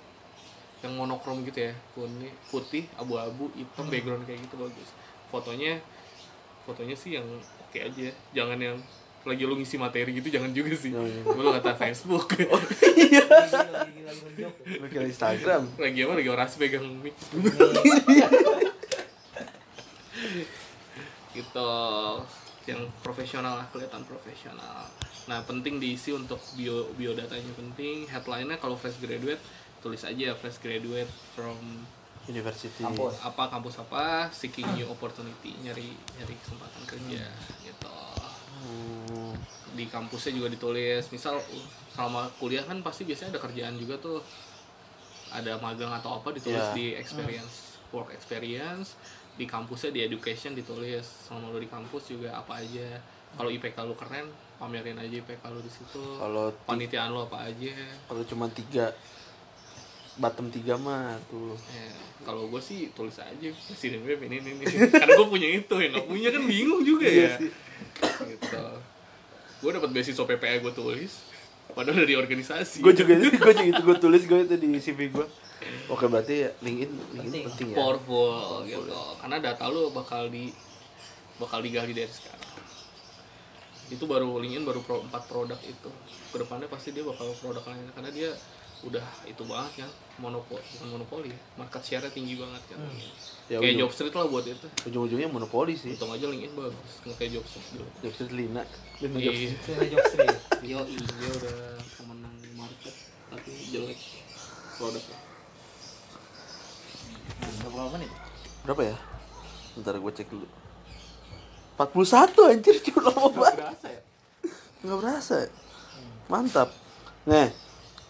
yang monokrom gitu ya. Kuning putih abu-abu hitam background kayak gitu bagus. Fotonya fotonya sih yang oke aja jangan yang lagi lu ngisi materi gitu jangan juga sih. Oh, iya. lu kata Facebook. Lu kira Instagram? Lagi apa? Lagi orasi pegang mic gitu. Yang profesional lah kelihatan profesional. Nah penting diisi untuk bio biodatanya penting. Headline-nya kalau fresh graduate tulis aja fresh graduate from University. Kampus. apa kampus apa seeking new opportunity nyari nyari kesempatan kerja gitu. Hmm, di kampusnya juga ditulis. Misal selama kuliah kan pasti biasanya ada kerjaan juga tuh. Ada magang atau apa ditulis Iya. di experience work experience di kampusnya di education ditulis selama lu di kampus juga apa aja. Kalau IPK lu keren pamerin aja IPK lu di situ. Kalau ti- panitiaan lu apa aja. Kalau cuma tiga bottom tiga mah tuh. Ya, kalau gue sih tulis aja presiden web ini ini, ini. karena gue punya itu yang nggak punya kan bingung juga ya. gitu. Gue dapat beasiswa PPA gue tulis padahal dari organisasi. Gue juga gue juga itu gue tulis gue itu di CV gue oke berarti ya LinkedIn LinkedIn Penting. penting, ya? Powerful gitu. karena data lu bakal di bakal digali dari sekarang. Itu baru LinkedIn baru pro, empat produk itu. Ke depannya pasti dia bakal produk lain karena dia udah itu banget kan monopoli bukan monopoli ya market share-nya tinggi banget kan. Ya, kayak ujung- Jobstreet lah buat itu. ujung-ujungnya monopoli sih. Hitung aja LinkedIn bagus nggak kayak Jobstreet dulu. Jobstreet Lina Lina Iya. Jobstreet job street. Yo, dia udah pemenang market tapi jelek produknya. Berapa menit? berapa ya bentar gue cek dulu 41 anjir cuma lama banget Berasa ya? nggak berasa ya? mantap nih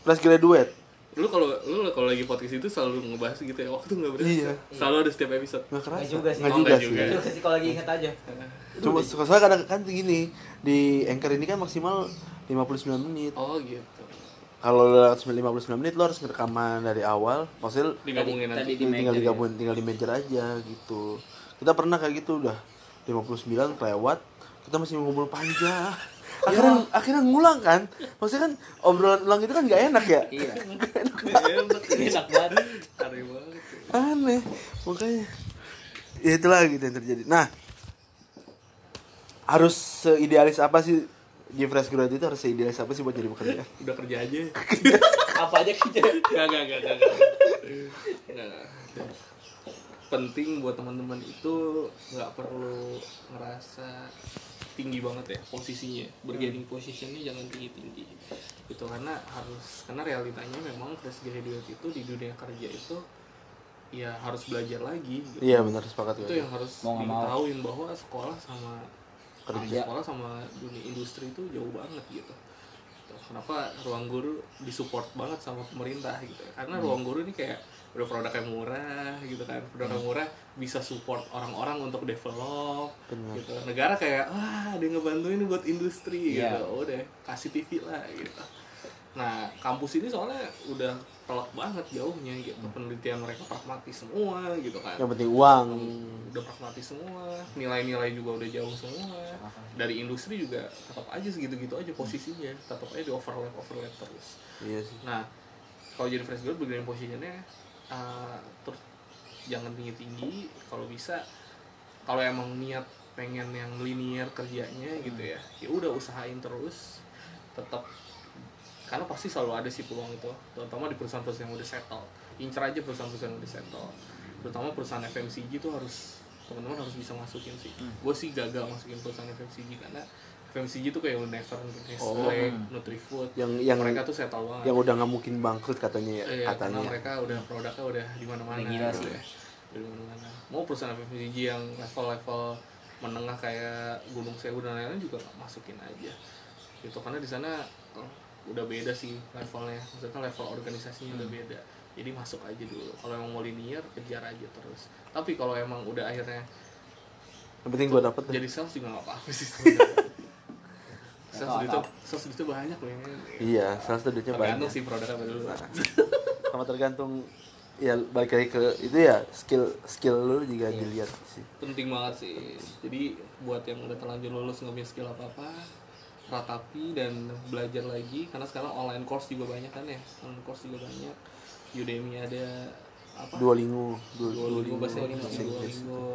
fresh graduate Lu kalau lu kalau lagi podcast itu selalu ngebahas gitu ya waktu nggak berasa. Iya. Selalu ada setiap episode. nggak kerasa Nggak juga sih. nggak Oh, juga juga. Itu sih kalau lagi inget aja. cuma soalnya kadang kan gini di anchor ini kan maksimal 59 menit Oh gitu. kalau lewat 59 menit lo harus rekaman dari awal maksudnya Digabungin Tadi- nanti. tadi di tinggal major ya? digabungin tinggal di major aja gitu kita pernah kayak gitu udah 59 kelewat kita masih ngobrol panjang akhirnya akhirnya ngulang kan maksudnya kan obrolan ulang itu kan nggak enak ya Iya. Enak banget. Aneh banget. aneh makanya ya itulah gitu yang terjadi nah harus seidealis apa sih di fresh graduate itu harus seidealis apa sih buat jadi pekerja Udah kerja aja. Apa aja kerja? Gak, gak, gak, gak, penting buat teman-teman itu nggak perlu ngerasa tinggi banget ya posisinya bargaining positionnya jangan tinggi tinggi itu karena harus karena realitanya memang fresh graduate itu di dunia kerja itu ya harus belajar lagi gitu. iya benar sepakat itu gue yang harus mau. diketahuin bahwa sekolah sama Kerja. sekolah sama dunia industri itu jauh banget gitu kenapa ruang guru disupport banget sama pemerintah gitu ya karena Hmm. ruang guru ini kayak udah produknya murah gitu kan produknya Hmm. murah bisa support orang-orang untuk develop Benar. gitu negara kayak wah dia ngebantuin buat industri Iya. gitu udah kasih TV lah gitu nah kampus ini soalnya udah telak banget jauhnya gitu. Hmm. penelitian mereka pragmatis semua gitu kan. Yang penting uang. Udah pragmatis semua nilai-nilai juga udah jauh semua. Dari industri juga tetap aja segitu-gitu aja posisinya tetap aja di overlap overlap terus. Iya sih. Nah kalau jadi fresh graduate begini posisinya uh, terus jangan tinggi-tinggi kalau bisa kalau emang niat pengen yang linear kerjanya gitu ya ya udah usahain terus tetap karena pasti selalu ada sih peluang itu terutama di perusahaan-perusahaan yang udah settle incer aja perusahaan-perusahaan yang udah settle terutama perusahaan FMCG itu harus teman-teman harus bisa masukin sih gue sih gagal masukin perusahaan FMCG karena FMCG itu kayak Unilever, Nestle, Nutrifood yang yang mereka tuh settle banget yang udah nggak mungkin bangkrut katanya ya Iya, katanya karena mereka udah produknya udah di mana-mana. Gila sih. ya. Di mana-mana. Mau perusahaan FMCG yang level-level menengah kayak Gunung Sewu dan lain-lain juga masukin aja. Gitu karena di sana udah beda sih levelnya. Maksudnya level organisasinya udah beda. Jadi masuk aja dulu. Kalau emang mau linear kejar aja terus. Tapi kalau emang udah akhirnya yang penting gue dapet jadi sales juga gak apa-apa sih sales itu sales itu banyak loh ini. iya sales duitnya Tergantung banyak sih produknya apa dulu. sama tergantung ya balik lagi ke itu ya skill skill lu juga Iya. dilihat sih penting banget sih jadi buat yang udah terlanjur lulus nggak punya skill apa apa ratapi dan belajar lagi karena sekarang online course juga banyak kan ya. Online course juga banyak. Udemy ada apa? Duolingo dua Duolingo bahasa Inggris bahasa Inggris. Duolingo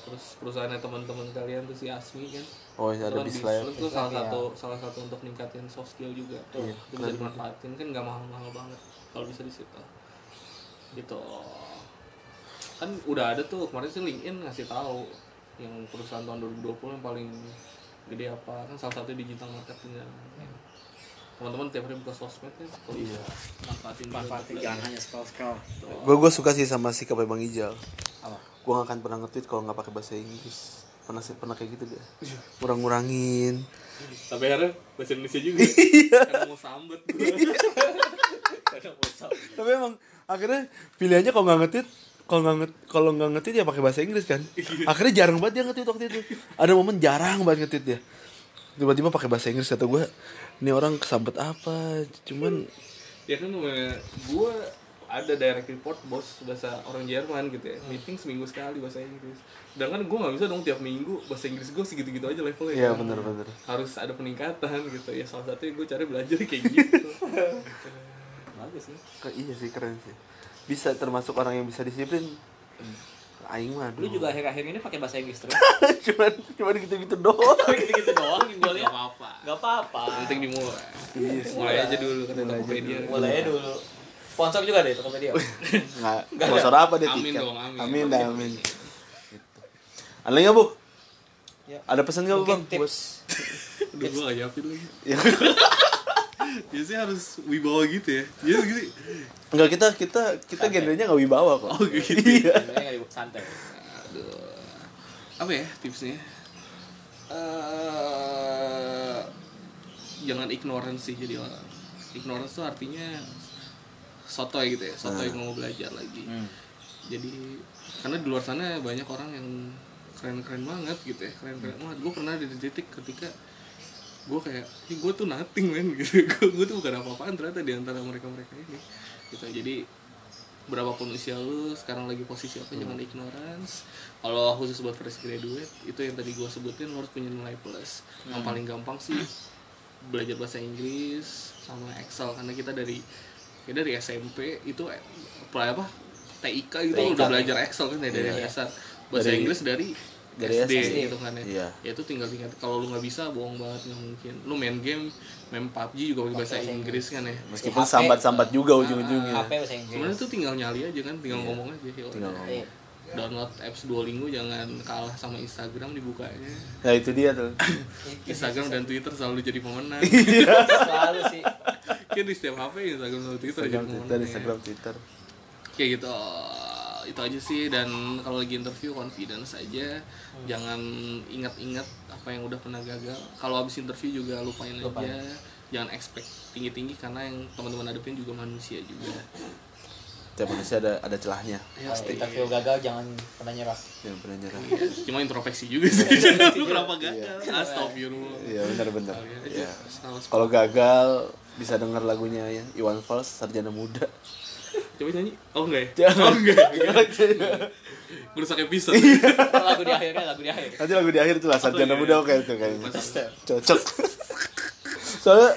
terus perusahaannya teman-teman kalian tuh si Asmi kan. Oh ada Itu kan Bislab Bislab tuh salah ya. satu salah satu untuk ningkatin soft skill juga. Iya, itu bisa dimanfaatin kan nggak mahal-mahal banget kalau bisa di situ. Gitu. Kan udah ada tuh kemarin sih LinkedIn ngasih tahu yang perusahaan tahun 2020 yang paling gede apa kan salah satu digital marketing kan teman-teman tiap hari buka sosmed kan Iya. manfaatin manfaatin jangan hanya scroll scroll. Gue gue suka sih sama sikapnya bang Ijal. Apa? Gue gak akan pernah nge-tweet kalau nggak pakai bahasa Inggris. Pernah sih pernah kayak gitu deh kurang ngurangin tapi akhirnya bahasa Indonesia juga. Iya. karena mau sambet. Gue tapi emang akhirnya pilihannya kalau nggak nge-tweet kalau nggak nge- kalau nggak nge-tweet ya pakai bahasa Inggris kan. Akhirnya jarang banget dia nge-tweet waktu itu. Ada momen jarang banget nge-tweet dia. Tiba-tiba pakai bahasa Inggris kata gue ini orang kesambet apa? Cuman ya kan gue ada direct report bos bahasa orang Jerman gitu ya. Meeting seminggu sekali bahasa Inggris. Sedangkan gue nggak bisa dong tiap minggu bahasa Inggris gue segitu-gitu aja levelnya. Iya, kan. bener-bener. harus ada peningkatan gitu. Ya salah satunya gue cari belajar kayak gitu. Bagus ke- iya sih keren sih bisa termasuk orang yang bisa disiplin. Aing mah lu juga akhir-akhir ini pakai bahasa Inggris terus? Cuman cuman gitu-gitu doang. Gitu-gitu doang yang gue lihat apa-apa. Nggak apa-apa. Penting dimulai. Iya sih. mulai aja dulu kata Tokopedia. mulai aja dulu. Sponsor juga deh Tokopedia. Nggak sponsor apa dia Amin tiket dong, amin. amin dah, amin. gitu. ada nggak bu? Ya. ada pesan nggak bu bang? tips. Udah gue gak nyiapin lagi. Ya. Biasanya harus wibawa gitu ya biasa gitu Enggak kita kita kita genrenya nggak wibawa kok. Oh, gitu. Iya. nggak santai Aduh. Apa ya tipsnya? Eh jangan ignorance sih jadi orang. Ignorance tuh artinya sotoy gitu ya, sotoy nggak mau belajar lagi. Hmm. Jadi karena di luar sana banyak orang yang keren-keren banget gitu ya, keren-keren banget. Gue pernah ada di titik ketika gue kayak, gue tuh nothing men gitu. gue tuh bukan apa-apaan ternyata di antara mereka-mereka ini. Gitu. Jadi berapapun usia lu sekarang lagi posisi apa jangan ignorance kalau khusus buat fresh graduate itu yang tadi gue sebutin lo harus punya nilai plus yang paling gampang sih belajar bahasa Inggris sama Excel karena kita dari ya dari SMP itu apa apa TIK gitu TIK, udah belajar Excel kan ya dari Iya. dasar bahasa Dari- Inggris dari dari SD, SD. gitu kan ya. Iya. Ya itu tinggal tinggal kalau lu nggak bisa bohong banget nggak mungkin. Lu main game, main PUBG juga pakai bahasa Inggris kan ya. Meskipun HP, sambat-sambat juga ujung-ujungnya. HP bahasa Inggris Sebenarnya tuh tinggal nyali aja kan, tinggal ngomong aja. Ya udah. Tinggal ngomong. Iya. Download apps Duolingo jangan kalah sama Instagram dibukanya. Nah itu dia tuh. Instagram dan Twitter selalu jadi pemenang. selalu sih kan di setiap HP Instagram dan Twitter jadi Instagram pemenang. Twitter, ya. Instagram Twitter. Kayak gitu. Itu aja sih dan kalau lagi interview confidence aja. Jangan ingat-ingat apa yang udah pernah gagal. Kalau habis interview juga lupain, Lupain. aja. Jangan expect tinggi-tinggi karena yang teman-teman hadapin juga manusia juga. Tiap manusia ada ada celahnya. Kalau interview gagal jangan pernah nyerah Jangan pernah nyerah. Cuma introspeksi juga sih. Lu kenapa gagal? Astagfirullah. Iya benar-benar. Iya. Iya. Salah Kalau gagal bisa denger lagunya ya Iwan Fals Sarjana Muda. Coba nyanyi. Oh enggak ya? Jangan. Oh enggak. Merusak episode. lagu di akhirnya lagu di akhir Nanti lagu di akhir tuh lah Sarjana iya. Muda oke itu kayaknya. Cocok. Soalnya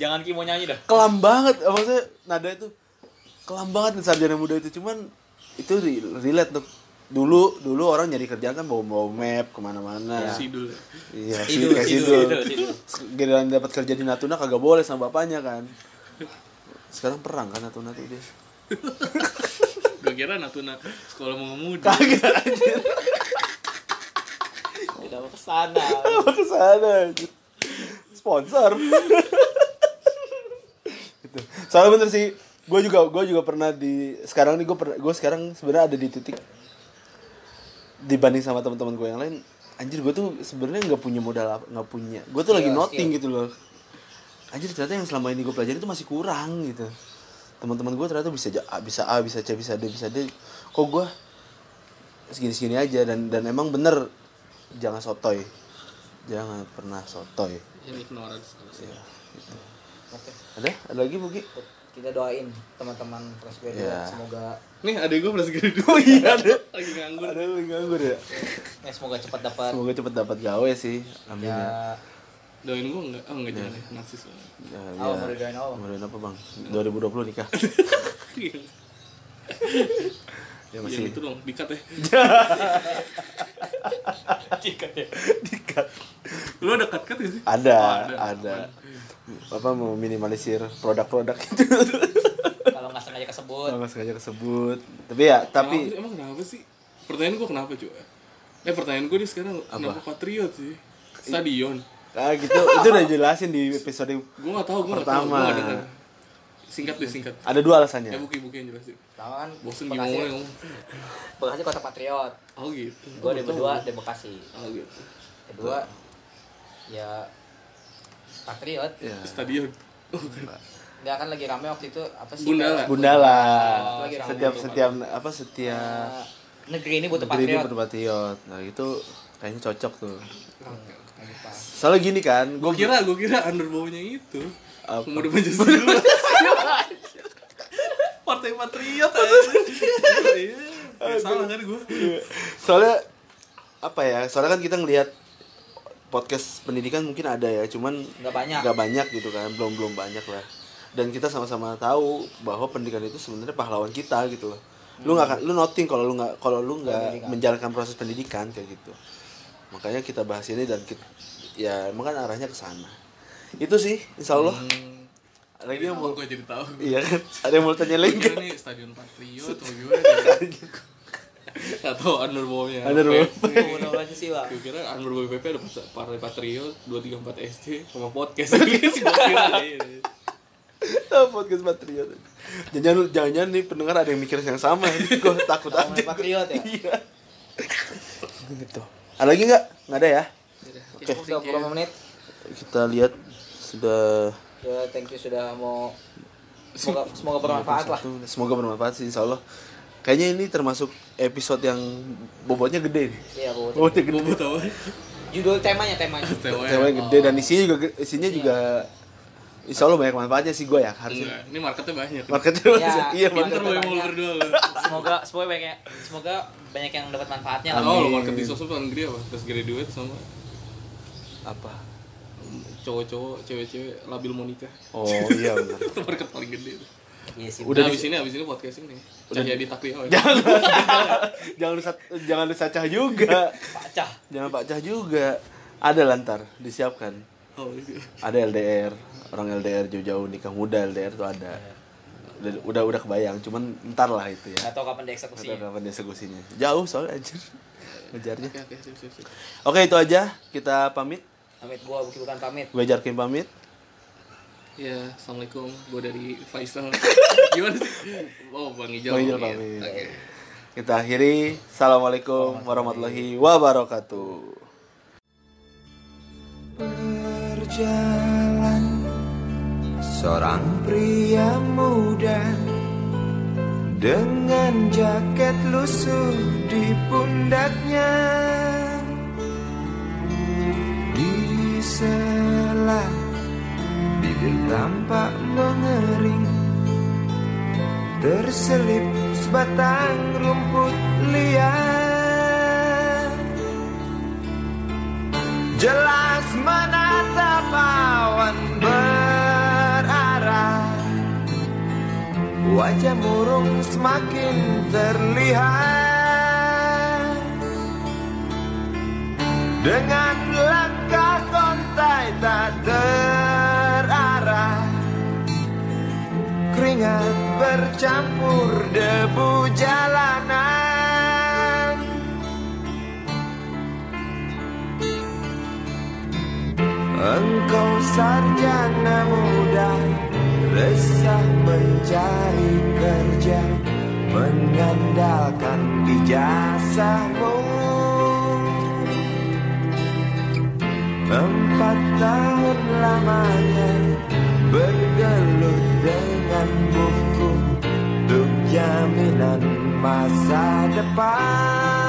jangan Kimo nyanyi dah kelam banget maksudnya nada itu kelam banget nih sarjana muda itu cuman itu re- relate tuh dulu dulu orang nyari kerjaan kan bawa bawa map ke mana-mana Sidul. iya sih Sidul, kayak sidul sidul, sidul. giliran dapat kerja di Natuna kagak boleh sama bapaknya kan sekarang perang kan Natuna tuh dia Gue kira Natuna sekolah mengemudi. kagak anjir. Tidak mau ke sana apa ke sana anjir. Sponsor. Gitu. Soalnya bener sih gue juga gue juga pernah di sekarang nih gue pernah gue sekarang sebenarnya ada di titik dibanding sama teman-teman gue yang lain anjir gue tuh sebenarnya nggak punya modal apa nggak punya. Gue tuh lagi Skill, noting skill. gitu loh. Anjir ternyata yang selama ini gue pelajari itu masih kurang gitu teman-teman gue ternyata bisa A, bisa A bisa C bisa D bisa D kok gue segini-segini aja dan dan emang bener jangan sotoy jangan pernah sotoy Ini ignorance. ya, gitu. Oke. ada ada lagi Bugi kita doain teman-teman fresh graduate Iya. semoga Nih adek gue segini dulu. oh iya ada Lagi nganggur. ada yang nganggur ya ya semoga cepat dapat semoga cepet dapat gawe sih amin ya, ya Doain gue enggak? Oh enggak jangan ya. Narsis banget. ya, Oh, mau didoain apa, Bang? mau didoain apa bang 2020 nikah ya Yang masih itu dong, dikat ya. dikat Lu ada cut-cut gak sih? ada Oh, ada Bapak mau minimalisir produk-produk itu Kalau nggak sengaja kesebut. kalau nggak sengaja kesebut tapi ya tapi sih? emang kenapa sih? Pertanyaan gua kenapa coba? Eh pertanyaan gua nih sekarang kenapa Patriot sih? Stadion. Ah gitu itu udah jelasin di episode Gua gak tahu, gua gak tahu, Pertama. gua gak dengar. Singkat deh singkat. ada dua alasannya Ya buki-buki yang jelasin. Tahu kan? Bosen gimana ngomong. Bekasi kota patriot. Oh gitu. Gue di berdua di Bekasi. Oh gitu. Kedua ya patriot. ya Stadion. Nggak kan lagi rame waktu itu apa sih? Gundala. Gundala Oh, setiap setiap apa setiap Eh, negeri ini butuh negeri ini patriot. berpatriot nah itu kayaknya cocok tuh soalnya gini kan Gua kira, gua kira underbownya itu. Apa? Pemuda Pancasila. Partai Patriot aja. Iya. Salah kan gua. soalnya apa ya soalnya kan kita ngelihat podcast pendidikan mungkin ada ya cuman Nggak banyak. nggak banyak gitu kan belum belum banyak lah dan kita sama-sama tahu bahwa pendidikan itu sebenarnya pahlawan kita gitu loh lu nggak akan lu noting kalau lu nggak kalau lu nggak menjalankan proses pendidikan kayak gitu makanya kita bahas ini dan kita, ya emang kan arahnya ke sana itu sih insya Allah Hmm. lagi yang mau gua jadi tahu. iya kan ada yang mau tanya lagi nggak? nih stadion Patriot atau gimana? Atau underbownya. Underbow. Pemuda Pancasila. Gue kira underbow PP ada Partai Patriot 234 SD sama podcast. Iya. Ah, podcast patriot jangan jangan nih pendengar ada yang mikir yang sama gue takut aja patriot ya? iya gitu ada lagi nggak nggak ada ya Oke. Udah berapa menit? kita lihat sudah Ya thank you sudah mau semoga semoga bermanfaat lah. semoga bermanfaat sih insya Allah kayaknya ini termasuk episode yang bobotnya gede nih Iya, Bu. bobotnya gede Bobo tahu. Judul temanya temanya. Temanya gede dan isinya juga isinya juga insya Allah banyak manfaatnya sih gue ya harusnya Enggak, ini marketnya banyak. marketnya Ya, iya Iya. Pinter mau berdua lo. Semoga semoga banyak semoga banyak yang dapat manfaatnya lah. Oh, lo market di sosmed paling gede apa? Terus graduate sama apa cowok-cowok, cewek-cewek labil mau nikah. oh iya benar Itu market paling gede. Iya sih. Udah Udah di- abis ini, abis ini podcast ini. Cahaya di Takriawan. jangan jangan lu sa- jangan lu sacah juga pacah. jangan pak cah juga ada lantar disiapkan Oh, itu. ada LDR orang LDR jauh-jauh nikah muda LDR tuh ada udah udah, udah kebayang cuman ntar lah itu ya tahu kapan dieksekusinya. tahu kapan eksekusinya jauh soalnya anjir ngejarnya Oke, oke, sip, sip, sip. oke itu aja kita pamit Pamit gua bukan bukan pamit. gue Jarkin pamit Ya, assalamualaikum. Gue dari Faisal. Gimana sih? Oh, Bang Ijal. Bang Ijal pamit. pamit. Oke. kita akhiri assalamualaikum warahmatullahi wabarakatuh Berjalan Seorang pria muda Dengan jaket lusuh di pundaknya sela Bibir tampak mengering. Terselip sebatang rumput liar. Jelas menatap awan berarah. Wajah murung semakin terlihat. Dengan kontai tak terarah. Keringat bercampur debu jalanan. Engkau sarjana muda Resah mencari kerja Mengandalkan ijazahmu Empat tahun lamanya Bergelut dengan buku Untuk jaminan masa depan